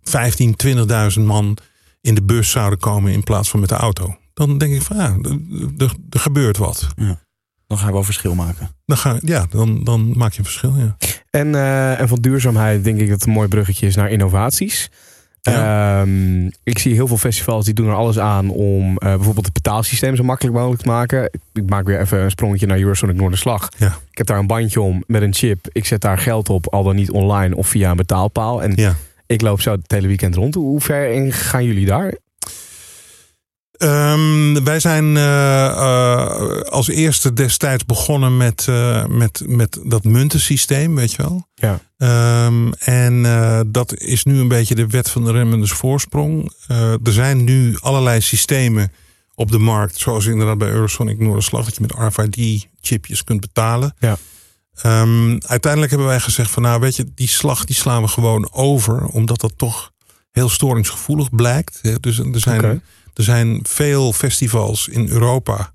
15, 20.000 man in de bus zouden komen in plaats van met de auto. Dan denk ik van ja, er- gebeurt wat. Dan gaan we wel verschil maken. Dan, ga, ja, dan, dan maak je een verschil. Ja. En, eh, en van duurzaamheid denk ik dat het een mooi bruggetje is naar innovaties. Ehm, ik zie heel veel festivals die doen er alles aan om eh, bijvoorbeeld het betaalsysteem zo makkelijk mogelijk te maken. Ik maak weer even een sprongetje naar Eurosonic Noorderslag. Ja. Ik heb daar een bandje om met een chip. Ik zet daar geld op, al dan niet online of via een betaalpaal. En Ja. ik loop zo het hele weekend rond. Hoe ver in gaan jullie daar? Ehm, wij zijn eh, eh, als eerste destijds begonnen met, eh, met, met dat muntensysteem, weet je wel. Ja. Ehm, en dat is nu een beetje de wet van de remmendes voorsprong. Er zijn nu allerlei systemen op de markt, zoals inderdaad bij Eurosonic Noorderslag, dat je met RFID-chipjes kunt betalen. Ja. Ehm, uiteindelijk hebben wij gezegd van nou weet je, die slag die slaan we gewoon over, omdat dat toch heel storingsgevoelig blijkt. Dus er zijn. Er zijn veel festivals in Europa.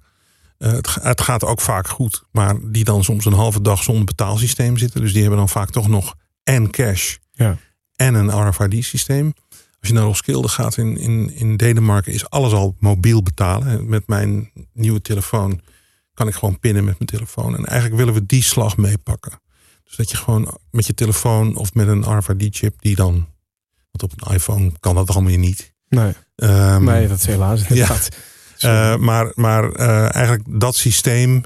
eh, het, ga- het gaat ook vaak goed, maar die dan soms een halve dag zonder betaalsysteem zitten. Dus die hebben dan vaak toch nog en cash Ja. en een RFID-systeem. Als je naar Roskilde gaat in, in, in Denemarken, is alles al mobiel betalen. Met mijn nieuwe telefoon kan ik gewoon pinnen met mijn telefoon. En eigenlijk willen we die slag meepakken. Dus dat je gewoon met je telefoon of met een RFID-chip die dan... Want op een iPhone kan dat allemaal weer niet. Nee, Ehm, nee dat is helaas inderdaad. eh, maar maar eh, eigenlijk dat systeem,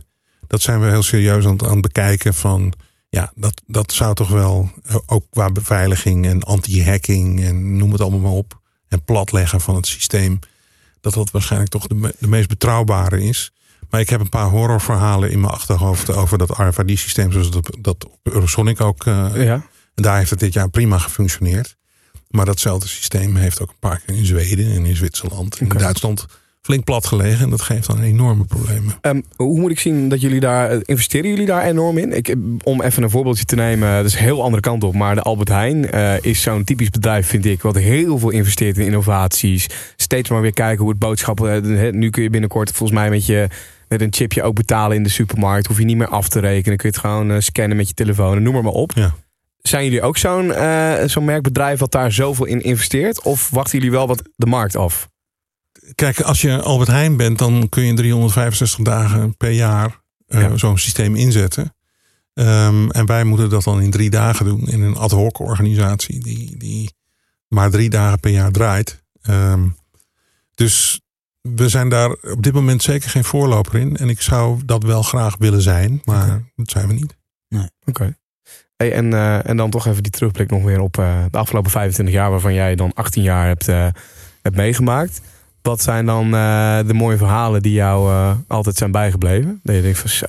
dat zijn we heel serieus aan, het- aan het bekijken van... Ja, dat, dat zou toch wel, eh, ook qua beveiliging en anti-hacking en noem het allemaal maar op. En platleggen van het systeem. Dat dat waarschijnlijk toch de, me- de meest betrouwbare is. Maar ik heb een paar horrorverhalen in mijn achterhoofd over dat RFID-systeem. Zoals dat, dat op Eurosonic ook. ja. en daar heeft het dit jaar prima gefunctioneerd. Maar datzelfde systeem heeft ook een paar keer in Zweden en in Zwitserland en in Duitsland flink plat gelegen. En dat geeft dan enorme problemen. Ehm, hoe moet ik zien dat jullie daar, eh, investeren jullie daar enorm in? Ik, om even een voorbeeldje te nemen, dat is een heel andere kant op. Maar de Albert Heijn eh, is zo'n typisch bedrijf, vind ik, wat heel veel investeert in innovaties. Steeds maar weer kijken hoe het boodschappen, eh, nu kun je binnenkort volgens mij met je... Met een chipje ook betalen in de supermarkt. Hoef je niet meer af te rekenen. Kun je het gewoon eh, scannen met je telefoon. en Noem maar maar op. Ja. Zijn jullie ook zo'n eh, zo'n merkbedrijf wat daar zoveel in investeert? Of wachten jullie wel wat de markt af? Kijk, als je Albert Heijn bent, dan kun je 365 dagen per jaar eh, Ja. zo'n systeem inzetten. Ehm, en wij moeten dat dan in drie dagen doen in een ad hoc organisatie die, die maar drie dagen per jaar draait. Ehm, dus we zijn daar op dit moment zeker geen voorloper in. En ik zou dat wel graag willen zijn, maar dat zijn we niet. Oké. Hey, en, eh, en dan toch even die terugblik nog weer op eh, de afgelopen 25 jaar, waarvan jij dan 18 jaar hebt, eh, hebt meegemaakt. Wat zijn dan eh, de mooie verhalen die jou eh, altijd zijn bijgebleven? Dat je denkt van zo,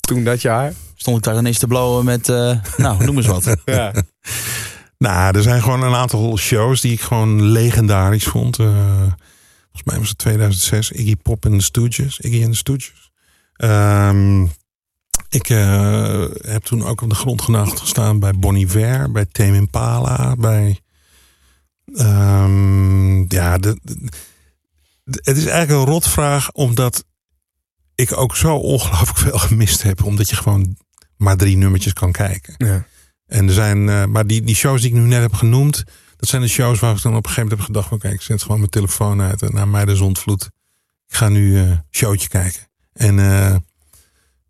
toen dat jaar. Stond ik daar ineens te blowen met, eh, nou, noem eens wat. Ja. Nou, er zijn gewoon een aantal shows die ik gewoon legendarisch vond. Eh, volgens mij was het 2006. Iggy Pop en de Stooges. Iggy en de Stooges. Ehm, ik eh, heb toen ook op de grond genacht gestaan bij Bon Iver, bij Tame Impala, bij... ehm, ja, de, de- de- het is eigenlijk een rotvraag, omdat ik ook zo ongelooflijk veel gemist heb. Omdat je gewoon maar drie nummertjes kan kijken. Ja. En er zijn, eh, maar die, die shows die ik nu net heb genoemd, dat zijn de shows waar ik dan op een gegeven moment heb gedacht: van kijk, ik zet gewoon mijn telefoon uit en naar mij de zondvloed. Ik ga nu eh showtje kijken. En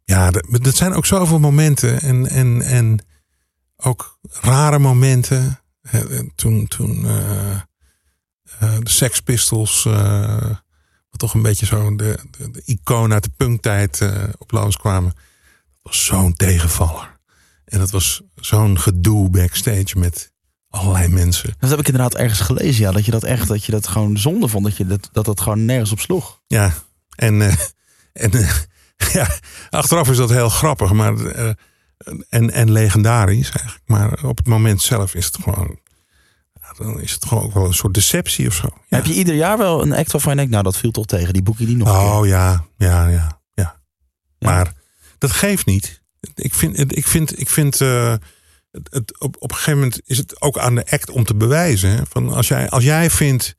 ja, dat, dat zijn ook zoveel momenten en, en, en ook rare momenten. Eh, toen toen eh, eh, de Sex Pistols, wat toch een beetje zo de, de, de icoon uit de punktijd op Loos kwamen. Dat was zo'n tegenvaller. En dat was zo'n gedoe backstage met allerlei mensen. Dat heb ik inderdaad ergens gelezen, ja. Dat je dat echt, dat je dat gewoon zonde vond. Dat je dat, dat, dat gewoon nergens op sloeg. Ja, en, en ja, achteraf is dat heel grappig maar, eh, en, en legendarisch eigenlijk. Maar op het moment zelf is het gewoon, ja, dan is het gewoon ook wel een soort deceptie of zo. Ja. Heb je ieder jaar wel een act waarvan je denkt, nou dat viel toch tegen. Die boek je die nog. Oh ja, ja, ja, ja. Maar dat geeft niet. Ik vind, ik vind, ik vind eh, het, het, op, op een gegeven moment is het ook aan de act om te bewijzen. hè. Van als, jij, als jij vindt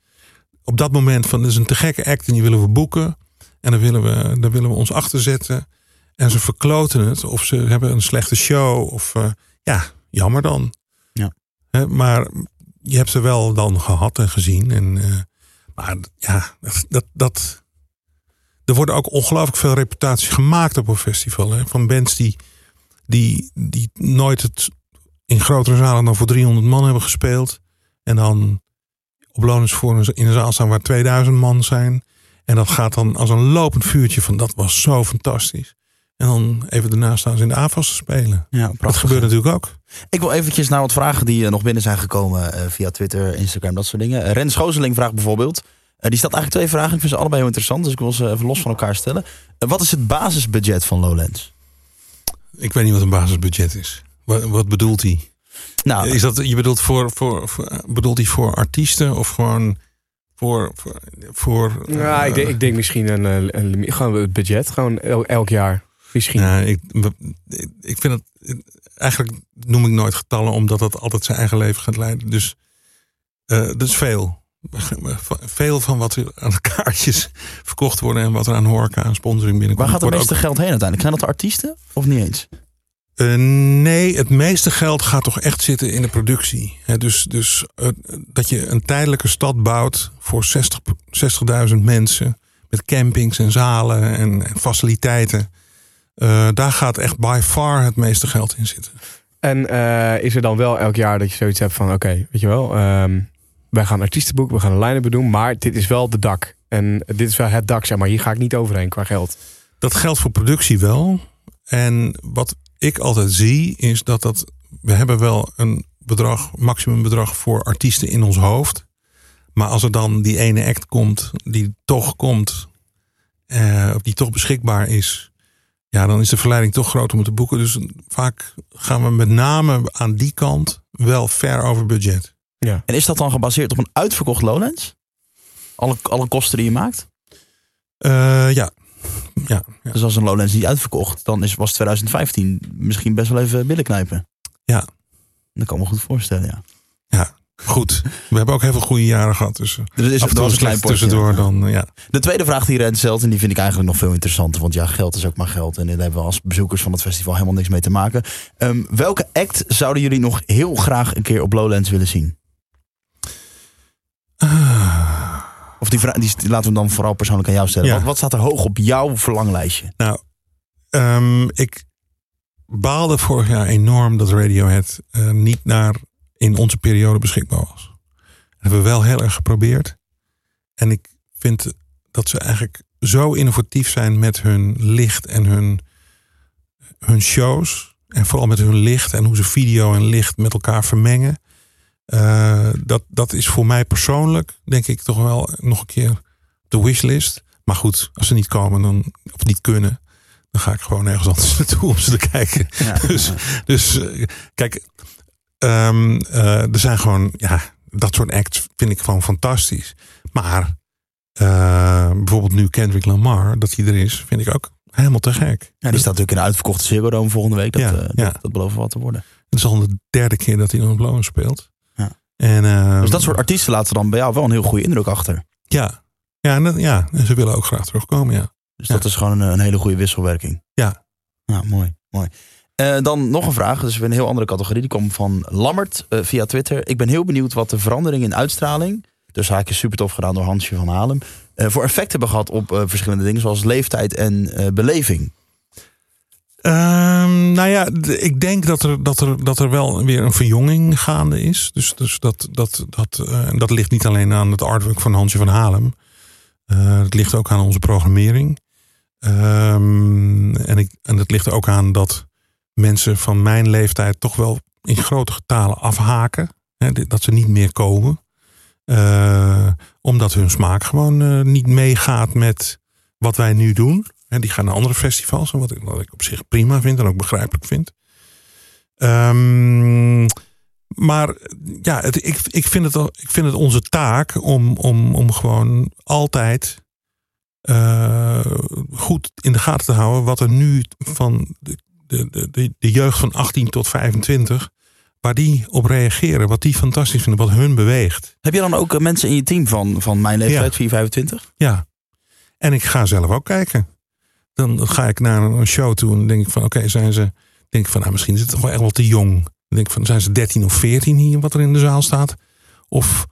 op dat moment van dit is een te gekke act en die willen we boeken. En dan willen we, dan willen we ons achterzetten. En ze verkloten het. Of ze hebben een slechte show. Of eh, ja, jammer dan. Ja. Maar je hebt ze wel dan gehad en gezien. En, eh, maar ja, dat, dat, dat, er worden ook ongelooflijk veel reputaties gemaakt op een festival. Hè? Van bands die, die, die nooit het in grotere zalen dan voor 300 man hebben gespeeld. En dan op voor in een zaal staan waar 2000 man zijn. En dat gaat dan als een lopend vuurtje van dat was zo fantastisch. En dan even daarna staan ze in de AFAS te spelen. Ja, Dat gebeurt natuurlijk ook. Ik wil eventjes naar wat vragen die eh, nog binnen zijn gekomen eh, via Twitter, Instagram, dat soort dingen. Eh, Ren Schozeling vraagt bijvoorbeeld. die stelt eigenlijk twee vragen. Ik vind ze allebei heel interessant, dus ik wil ze even los van elkaar stellen. Wat is het basisbudget van Lowlands? Ik weet niet wat een basisbudget is. Wat, wat bedoelt hij? Nou, Is dat, je bedoelt voor, voor, voor, bedoelt hij voor artiesten of gewoon voor... voor, voor Ja, ik, denk, ik denk misschien een, eh, een, limiet- gewoon het budget, gewoon el- elk jaar. Misschien. Ja, ik, ik vind het. Eigenlijk noem ik nooit getallen, omdat dat altijd zijn eigen leven gaat leiden. Dus eh dat is veel. Veel van wat er aan kaartjes verkocht worden en wat er aan horeca en sponsoring binnenkomt. waar gaat het meeste geld heen uiteindelijk? Zijn dat de artiesten of niet eens? Eh, nee, het meeste geld gaat toch echt zitten in de productie. Dus dus eh, dat je een tijdelijke stad bouwt voor 60 60.000 mensen. Met campings en zalen en, en faciliteiten. Eh, daar gaat echt by far het meeste geld in zitten. En is er dan wel elk jaar dat je zoiets hebt van... oké, weet je wel, ehm, wij gaan artiesten boeken, we gaan een line-up doen... maar dit is wel de dak. En dit is wel het dak, zeg maar. Hier ga ik niet overheen qua geld. Dat geldt voor productie wel. En wat ik altijd zie is dat dat. We hebben wel een bedrag, maximum bedrag voor artiesten in ons hoofd. Maar als er dan die ene act komt, die toch komt, eh, of die toch beschikbaar is. Ja, dan is de verleiding toch groot om het te boeken. Dus vaak gaan we met name aan die kant wel ver over budget. En is dat dan gebaseerd op een uitverkocht Lowlands? Alle, alle kosten die je maakt? Eh, ja. Ja, ja. Dus als een Lowlands niet uitverkocht, dan is, was 2015 misschien best wel even billen knijpen. Ja. Dat kan ik me goed voorstellen, ja. ja, goed. We hebben ook heel veel goede jaren gehad. Dus eh, er is af en er was een klein tussendoor ja. dan, eh, ja. De tweede vraag die Ren stelt, en die vind ik eigenlijk nog veel interessanter. Want ja, geld is ook maar geld. En daar hebben we als bezoekers van het festival helemaal niks mee te maken. Ehm, welke act zouden jullie nog heel graag een keer op Lowlands willen zien? Of die, vraag, die laten we dan vooral persoonlijk aan jou stellen. Ja. Wat, wat staat er hoog op jouw verlanglijstje? Nou, ehm, ik baalde vorig jaar enorm dat Radiohead eh, niet naar in onze periode beschikbaar was. Dat hebben we wel heel erg geprobeerd. En ik vind dat ze eigenlijk zo innovatief zijn met hun licht en hun, hun shows. En vooral met hun licht en hoe ze video en licht met elkaar vermengen. Eh, dat, dat is voor mij persoonlijk, denk ik, toch wel nog een keer de wishlist. Maar goed, als ze niet komen dan, of niet kunnen, dan ga ik gewoon ergens anders naartoe om ze te kijken. Dus, dus eh, kijk, ehm, eh, er zijn gewoon, ja, dat soort acts vind ik gewoon fantastisch. Maar bijvoorbeeld nu Kendrick Lamar, dat hij er is, vind ik ook helemaal te gek. Ja, die staat natuurlijk in de uitverkochte Ziggo Dome volgende week. Dat, Ja, ja. dat, belooft wat te worden. Het is al de derde keer dat hij dan op Lowen speelt. En, ehm, Dus dat soort artiesten laten dan bij jou wel een heel goede indruk achter. Ja, ja, en, ja, en ze willen ook graag terugkomen, ja. Dus Ja. dat is gewoon een, een hele goede wisselwerking. Ja. Ja, mooi. mooi. Eh, dan nog een vraag, dus weer een heel andere categorie. Die komt van Lammert eh, via Twitter. Ik ben heel benieuwd wat de verandering in uitstraling... dus haakje super tof gedaan door Hansje van Halen... eh, voor effect hebben gehad op verschillende dingen... zoals leeftijd en beleving. Ehm, nou ja, ik denk dat er, dat, er, dat er wel weer een verjonging gaande is. Dus, dus dat, dat, dat, eh, dat ligt niet alleen aan het artwork van Hansje van Halem. Eh, het ligt ook aan onze programmering. Ehm, en, ik, en het ligt ook aan dat mensen van mijn leeftijd toch wel in grote getalen afhaken. Hè, dat ze niet meer komen. Eh, omdat hun smaak gewoon niet meegaat met wat wij nu doen. En die gaan naar andere festivals. en Wat ik, wat ik op zich prima vind en ook begrijpelijk vind. Ehm, maar ja, het, ik, ik, vind het, ik vind het onze taak om, om, om gewoon altijd eh, goed in de gaten te houden. wat er nu van de, de, de- de, jeugd van 18 tot 25. waar die op reageren. Wat die fantastisch vinden. Wat hun beweegt. Heb je dan ook eh, mensen in je team van, van mijn leeftijd, 425? Ja. En ik ga zelf ook kijken. Dan ga ik naar een show toe en denk ik van oké, zijn ze. Denk ik van nou, misschien is het toch wel echt wel te jong. Dan denk ik van zijn ze 13 of 14 hier wat er in de zaal staat? Of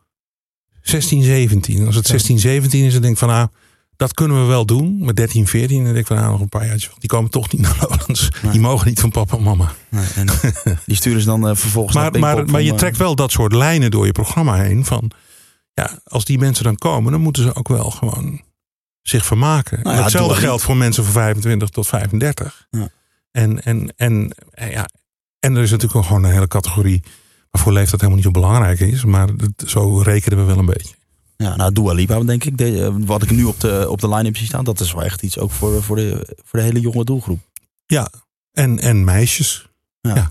16, 17. En als het 16, 17 is, dan denk ik van nou, dat kunnen we wel doen. Met 13, 14, dan denk ik van nou, nog een paar jaartjes. Die komen toch niet naar Lowlands. Die mogen niet van papa en mama. Nee, en die sturen ze dan eh, vervolgens naar Maar, maar, Pinkpop maar je eh, trekt wel dat soort lijnen door je programma heen. Van ja, als die mensen dan komen, dan moeten ze ook wel gewoon zich vermaken. Nou ja, Hetzelfde geldt voor mensen van 25 tot 35. Ja. En, en, en, en ja, en er is natuurlijk ook gewoon een hele categorie waarvoor leeftijd helemaal niet zo belangrijk is. Maar dat- zo rekenen we wel een beetje. Ja, nou, Dua Lipa, denk ik. De, eh, wat ik nu op de, op de line-up zie staan, dat is wel echt iets ook voor, voor, de, voor de hele jonge doelgroep. Ja, en, en meisjes. Ja. Ja.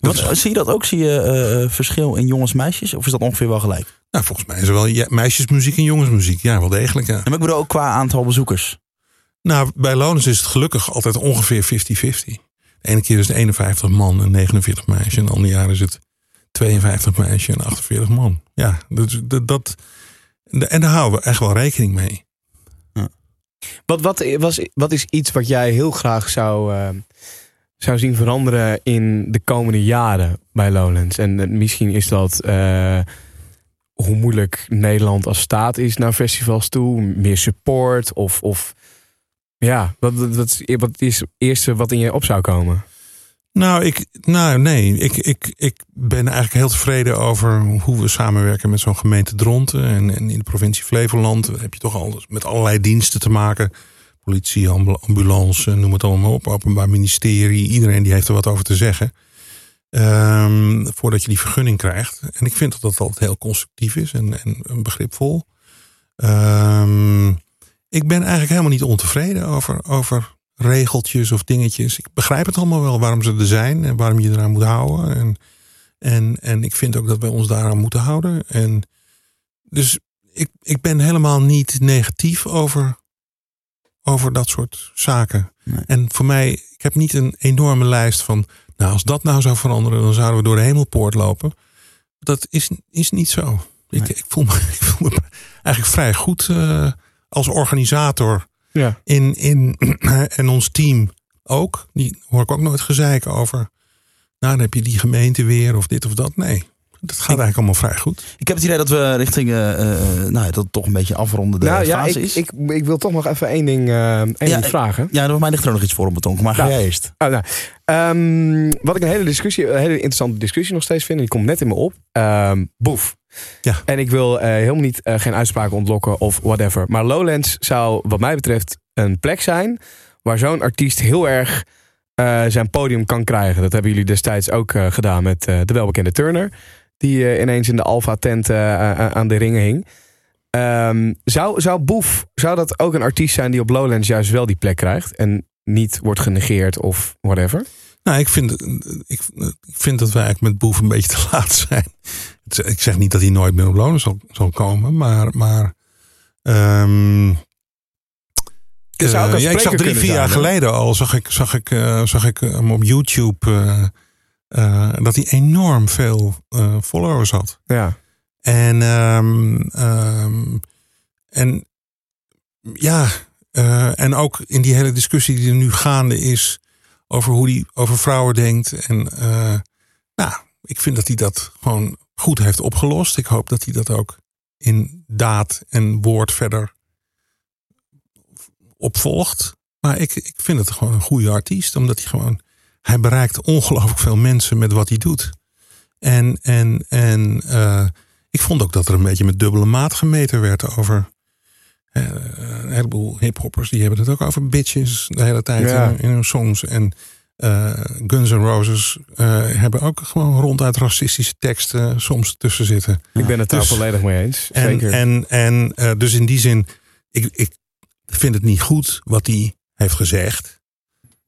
Dat Wat, is- zie je dat ook? Zie je eh, eh, verschil in jongens en meisjes? Of is dat ongeveer wel gelijk? nou, volgens mij is er wel ja, meisjesmuziek en jongensmuziek. Ja, wel degelijk. Ja. En maar ik bedoel ook qua aantal bezoekers. Nou, bij Lonens is het gelukkig altijd ongeveer 50-50. De ene keer is het 51 man en 49 meisje. En de andere jaar is het 52 meisje en 48 man. Ja, dus dat, dat, en daar houden we echt wel rekening mee. Wat, wat, was, wat is iets wat jij heel graag zou, eh, zou zien veranderen in de komende jaren bij Lowlands. En eh, misschien is dat eh, hoe moeilijk Nederland als staat is naar festivals toe. Meer support of, of ja, wat, wat, wat is- het eerste wat in je op zou komen? Nou, ik, nou nee, ik, ik, ik ben eigenlijk heel tevreden over hoe we samenwerken met zo'n gemeente Dronten. En, en in de provincie Flevoland heb je toch al met allerlei diensten te maken. Politie, ambu- ambulance, noem het allemaal op. Openbaar ministerie, iedereen die heeft er wat over te zeggen. Ehm, voordat je die vergunning krijgt. En ik vind dat dat altijd heel constructief is en, en begripvol. Ehm, ik ben eigenlijk helemaal niet ontevreden over, over regeltjes of dingetjes. Ik begrijp het allemaal wel waarom ze er zijn en waarom je eraan moet houden. En, en, en ik vind ook dat wij ons daaraan moeten houden. En dus ik, ik ben helemaal niet negatief over, over dat soort zaken. Nee. En voor mij, ik heb niet een enorme lijst van. Nou, als dat nou zou veranderen, dan zouden we door de hemelpoort lopen. Dat is, is niet zo. Ik, Nee. ik, voel me, ik voel me eigenlijk vrij goed eh, als organisator Ja. in, in, en ons team ook. Die hoor ik ook nooit gezeik over. Nou, dan heb je die gemeente weer of dit of dat. Nee, dat gaat eigenlijk allemaal vrij goed. Ik heb het idee dat we richting, eh, eh, nou, ja, dat het toch een beetje afronden de nou ja, fase ik, is. ik, ik wil toch nog even één ding, één ding vragen. Ja, voor mij ligt er nog iets voor op beton. Maar ga Nou. jij eerst. Oh, nou, ehm, wat ik een hele, discussie, een hele interessante discussie nog steeds vind, en die komt net in me op. Ehm, boef. Ja. En ik wil eh, helemaal niet eh, geen uitspraken ontlokken of whatever. Maar Lowlands zou, wat mij betreft, een plek zijn waar zo'n artiest heel erg eh, zijn podium kan krijgen. Dat hebben jullie destijds ook eh, gedaan met eh, de welbekende Turner. Die eh, ineens in de Alpha-tent eh, eh, aan de ringen hing. Ehm, zou, zou Boef, zou dat ook een artiest zijn die op Lowlands juist wel die plek krijgt? En niet wordt genegeerd of whatever? Nou, ik vind, ik, ik vind dat wij eigenlijk met Boef een beetje te laat zijn. Ik zeg niet dat hij nooit meer op lonen zal, zal komen, maar. maar ehm, zou eh, ja, ik zag drie, vier jaar geleden al, zag ik, zag ik, zag ik hem op YouTube eh, dat hij enorm veel eh, followers had. Ja. En, ehm, ehm, en ja, eh, en ook in die hele discussie die er nu gaande is over hoe hij over vrouwen denkt. En nou, ik vind dat hij dat gewoon goed heeft opgelost. Ik hoop dat hij dat ook in daad en woord verder opvolgt. Maar ik, ik vind het gewoon een goede artiest, omdat hij gewoon, hij bereikt ongelooflijk veel mensen met wat hij doet. En, en, en eh, ik vond ook dat er een beetje met dubbele maat gemeten werd over. eh, een heleboel hiphoppers die hebben het ook over bitches de hele tijd Ja. in, in hun songs. En eh, Guns N' Roses hebben ook gewoon ronduit racistische teksten soms tussen zitten. Ik ben het daar Dus- volledig mee eens. En, Zeker. en, en dus in die zin, ik, ik vind het niet goed wat hij heeft gezegd.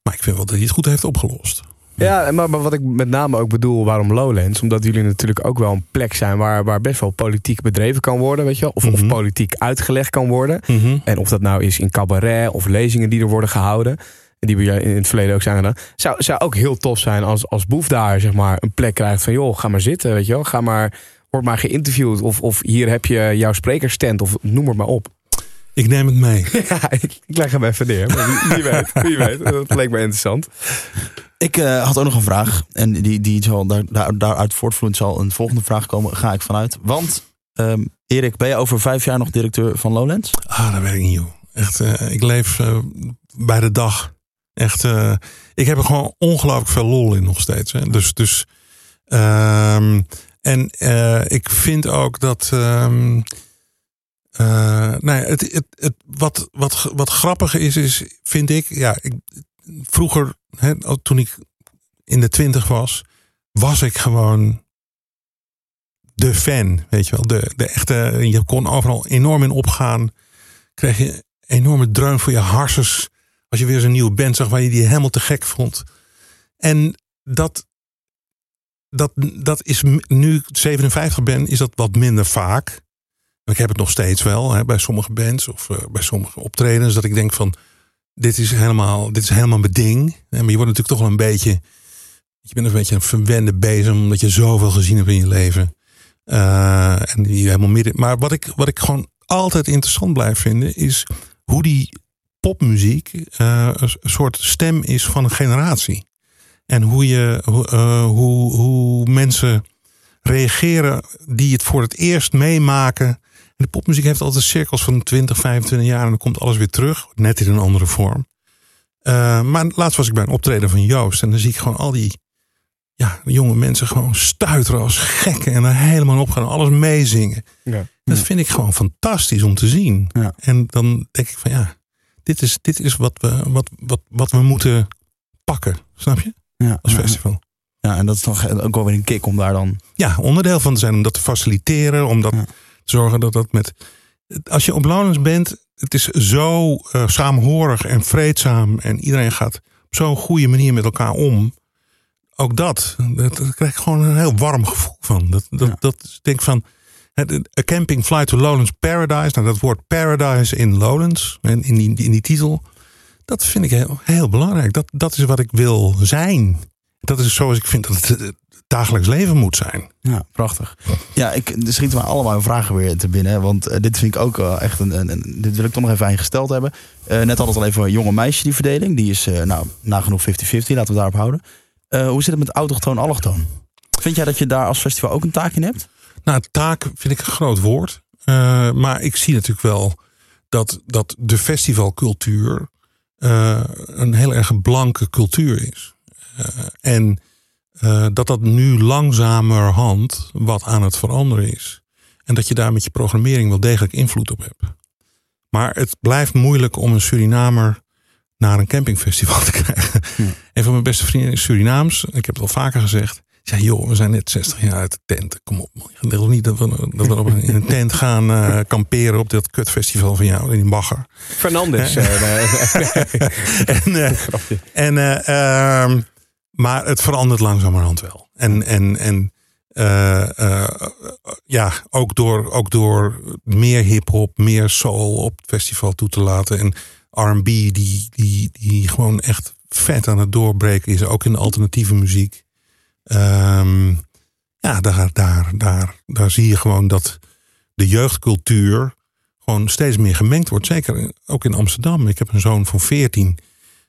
Maar ik vind wel dat hij het goed heeft opgelost. ja, maar, maar wat ik met name ook bedoel, waarom Lowlands? Omdat jullie natuurlijk ook wel een plek zijn waar, waar best wel politiek bedreven kan worden, weet je wel? Of, of Mhm. politiek uitgelegd kan worden. En of dat nou is in cabaret of lezingen die er worden gehouden. En die we in het verleden ook zijn gedaan. Zou, zou ook heel tof zijn als, als Boef daar zeg maar, een plek krijgt van... joh, ga maar zitten, weet je wel. Ga maar, word maar geïnterviewd. Of, of hier heb je jouw sprekersstand. Of noem het maar op. Ik neem het mee. Ja, ik, ik leg hem even neer. Maar wie, wie weet, wie weet. Dat leek me interessant. Ik eh, had ook nog een vraag. En die, die zal daar, daar, daaruit voortvloeiend zal een volgende vraag komen. Ga ik vanuit. Want, ehm, Erik, ben je over vijf jaar nog directeur van Lowlands? Ah, dat weet ik niet, joh. Echt, eh, ik leef eh, bij de dag. Echt, eh, ik heb er gewoon ongelooflijk veel lol in nog steeds. Hè. Dus, dus ehm, en eh, ik vind ook dat. ehm ja, het, het, het, wat, wat, grappig is, is, vind ik, ja, ik, vroeger, hè, toen ik in de twintig was, was ik gewoon de fan, weet je wel. De, de echte, je kon overal enorm in opgaan. Kreeg je enorme dreun voor je harsens. Als je weer zo'n nieuwe band zag waar je die helemaal te gek vond. En dat, dat, dat is nu ik 57 ben, is dat wat minder vaak. Ik heb het nog steeds wel hè, bij sommige bands of eh, bij sommige optredens. Dat ik denk van, dit is helemaal, dit is helemaal mijn ding. Hè, Maar je wordt natuurlijk toch wel een beetje, je bent een beetje een verwende bezem. Omdat je zoveel gezien hebt in je leven. Eh, en die helemaal midden. Maar wat ik, wat ik gewoon altijd interessant blijf vinden, is hoe die popmuziek eh, een soort stem is van een generatie. En hoe, je, hoe, hoe mensen reageren die het voor het eerst meemaken. De popmuziek heeft altijd cirkels van 20, 25 jaar en dan komt alles weer terug. Net in een andere vorm. Eh, maar laatst was ik bij een optreden van Joost en dan zie ik gewoon al die ja, jonge mensen gewoon stuiteren als gekken en er helemaal op gaan, alles meezingen. Ja. Dat vind ik gewoon fantastisch om te zien. Ja. En dan denk ik van ja, dit is, dit is wat, we, wat, wat, wat we moeten pakken. Snap je? Ja, Als festival. ja, en dat is toch ook wel weer een kick om daar dan... Ja, onderdeel van te zijn om dat te faciliteren. Om dat zorgen dat dat met. Als je op Lowlands bent, het is zo eh, saamhorig en vreedzaam. En iedereen gaat op zo'n goede manier met elkaar om. Ook dat, dat, daar krijg ik gewoon een heel warm gevoel van. Dat, dat, Ja. dat denk van. het- A camping flight to Lowlands Paradise. Nou, dat woord paradise in Lowlands. En in die, in die titel. Dat vind ik heel, heel belangrijk. Dat, dat is wat ik wil zijn. Dat is zoals ik vind dat het dagelijks leven moet zijn. Ja, prachtig. Ja, ik, er schieten me allemaal vragen weer te binnen. Want eh, dit vind ik ook echt een, Dit wil ik toch nog even aan je gesteld hebben. Eh, net had het al even jonge meisje die verdeling. Die is eh, nou, nagenoeg 50-50. Laten we daarop houden. Hoe zit het met autochtoon, allochtoon? Vind jij dat je daar als festival ook een taak in hebt? Nou, taak vind ik een groot woord. Maar ik zie natuurlijk wel dat, dat de festivalcultuur een heel erg blanke cultuur is. En eh, dat dat nu langzamerhand wat aan het veranderen is. En dat je daar met je programmering wel degelijk invloed op hebt. Maar het blijft moeilijk om een Surinamer naar een campingfestival te krijgen. Een van mijn beste vrienden is Surinaams. Ik heb het al vaker gezegd. Ja, joh, we zijn net 60 jaar uit de tent. Kom op, man. Je wil niet dat we, dat we op een- in een tent gaan eh, kamperen op dat kutfestival van jou in die bagger. Fernandes. eh, nee. En, Grapje. en, eh, ehm, maar het verandert langzamerhand wel. En, en, en eh, eh, ja, ook door, ook door meer hip-hop, meer soul op het festival toe te laten. En RB, die, die, die gewoon echt vet aan het doorbreken is, ook in de alternatieve muziek. Ehm, ja, daar, daar, daar, daar zie je gewoon dat de jeugdcultuur gewoon steeds meer gemengd wordt. Zeker ook in Amsterdam. Ik heb een zoon van 14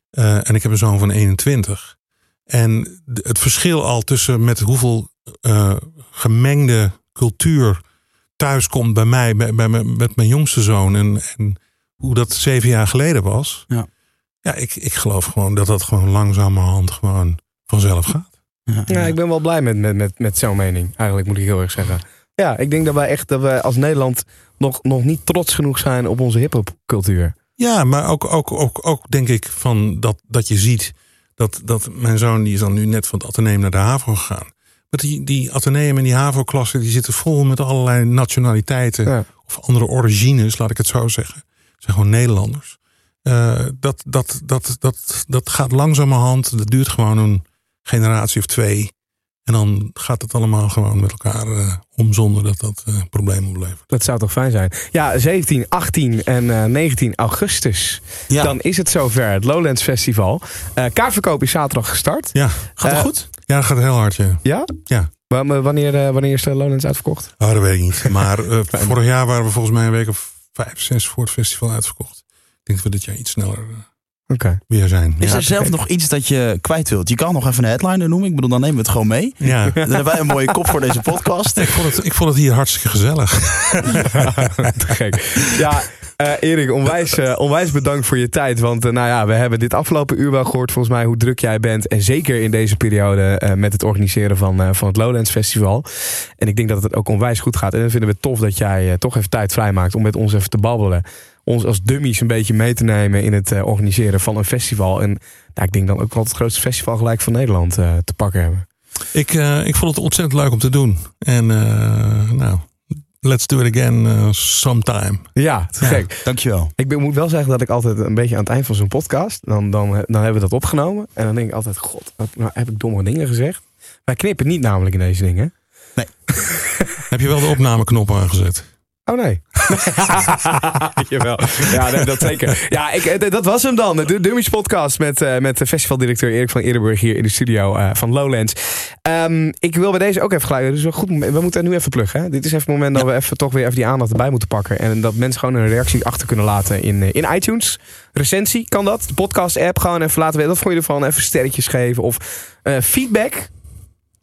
eh, en ik heb een zoon van 21. En het verschil al tussen met hoeveel eh, gemengde cultuur thuis komt bij mij, bij, met mijn jongste zoon. En, en hoe dat zeven jaar geleden was. Ja. Ja, ik, ik geloof gewoon dat dat gewoon langzamerhand gewoon vanzelf gaat. Ja, ik ben wel blij met, met, met, met zo'n mening. Eigenlijk moet ik heel erg zeggen. Ja, ik denk dat wij echt dat wij als Nederland nog, nog niet trots genoeg zijn op onze hip-hop-cultuur. Ja, maar ook, ook, ook, ook denk ik van dat, dat je ziet dat, dat mijn zoon die is dan nu net van het ateneum naar de HAVO gegaan. Maar die, die ateneum en die HAVO-klassen die zitten vol met allerlei nationaliteiten Ja. of andere origines, laat ik het zo zeggen. Het zijn gewoon Nederlanders. Eh, dat, dat, dat, dat, dat gaat langzamerhand, dat duurt gewoon een generatie of twee. En dan gaat het allemaal gewoon met elkaar eh, om zonder dat dat eh, problemen oplevert. Dat zou toch fijn zijn? Ja, 17, 18 en eh, 19 augustus. Ja. Dan is het zover, het Lowlands Festival. Eh, kaartverkoop is zaterdag gestart. Ja, Gaat het goed? ja dat gaat heel hard, ja. Ja? Ja. Wa- maar Wanneer, wanneer is de Lowlands uitverkocht? Oh, dat weet ik niet. Maar eh, vorig jaar waren we volgens mij een week of vijf, zes voor het festival uitverkocht. Ik denk dat we dit jaar iets sneller Oké. weer zijn. Is Ja, er zelf nog iets dat je kwijt wilt? Je kan nog even een headliner noemen. Ik bedoel, dan nemen we het gewoon mee. ja. Dan hebben wij een mooie kop voor deze podcast. Ik, vond het, ik vond het hier hartstikke gezellig. Te gek. Ja, eh, Erik, onwijs, eh, onwijs bedankt voor je tijd. Want eh, nou ja, we hebben dit afgelopen uur wel gehoord volgens mij hoe druk jij bent. En zeker in deze periode eh, met het organiseren van, eh, van het Lowlands Festival. En ik denk dat het ook onwijs goed gaat. En dan vinden we het tof dat jij eh, toch even tijd vrijmaakt om met ons even te babbelen. Ons als dummies een beetje mee te nemen in het eh, organiseren van een festival. En nou, ik denk dan ook wel het grootste festival gelijk van Nederland eh, te pakken hebben. Ik, eh, ik vond het ontzettend leuk om te doen. En eh, nou, let's do it again sometime. Ja, te gek. Dankjewel. Ik ben, moet wel zeggen dat ik altijd een beetje aan het eind van zo'n podcast. Dan, dan, dan hebben we dat opgenomen. En dan denk ik altijd: God, wat, nou heb ik domme dingen gezegd. Wij knippen niet namelijk in deze dingen. Heb je wel de opnameknop aangezet? Oh nee. Jawel. Ja, nee, dat zeker. Ja, ik, eh, dat was hem dan. De Dummies podcast met, eh, met festivaldirecteur Erik van Eerdenburg hier in de studio eh, van Lowlands. Ehm, ik wil bij deze ook even geluiden. Dus een goed, moment. we moeten nu even pluggen. Hè? Dit is even het moment dat we even, toch weer even die aandacht erbij moeten pakken. En dat mensen gewoon een reactie achter kunnen laten in, in iTunes. Recensie kan dat. De podcast app gewoon even laten weten. Wat vond je ervan? Even sterretjes geven. Of feedback.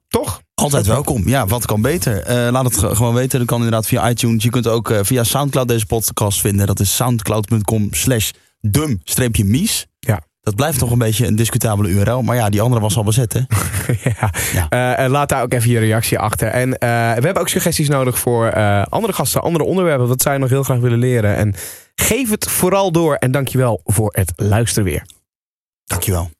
Toch? Altijd welkom. Ja, wat kan beter? Eh, laat het ge- gewoon weten. Dat kan inderdaad via iTunes. Je kunt ook eh, via Soundcloud deze podcast vinden. Dat is soundcloud.com slash dum-mies. Ja. Dat blijft nog een beetje een discutabele URL. Maar ja, die andere was al bezet, hè? ja. Ja. Eh, laat daar ook even je reactie achter. En we hebben ook suggesties nodig voor andere gasten, andere onderwerpen. Wat zij nog heel graag willen leren. En geef het vooral door. En dankjewel voor het luisteren weer. Dankjewel.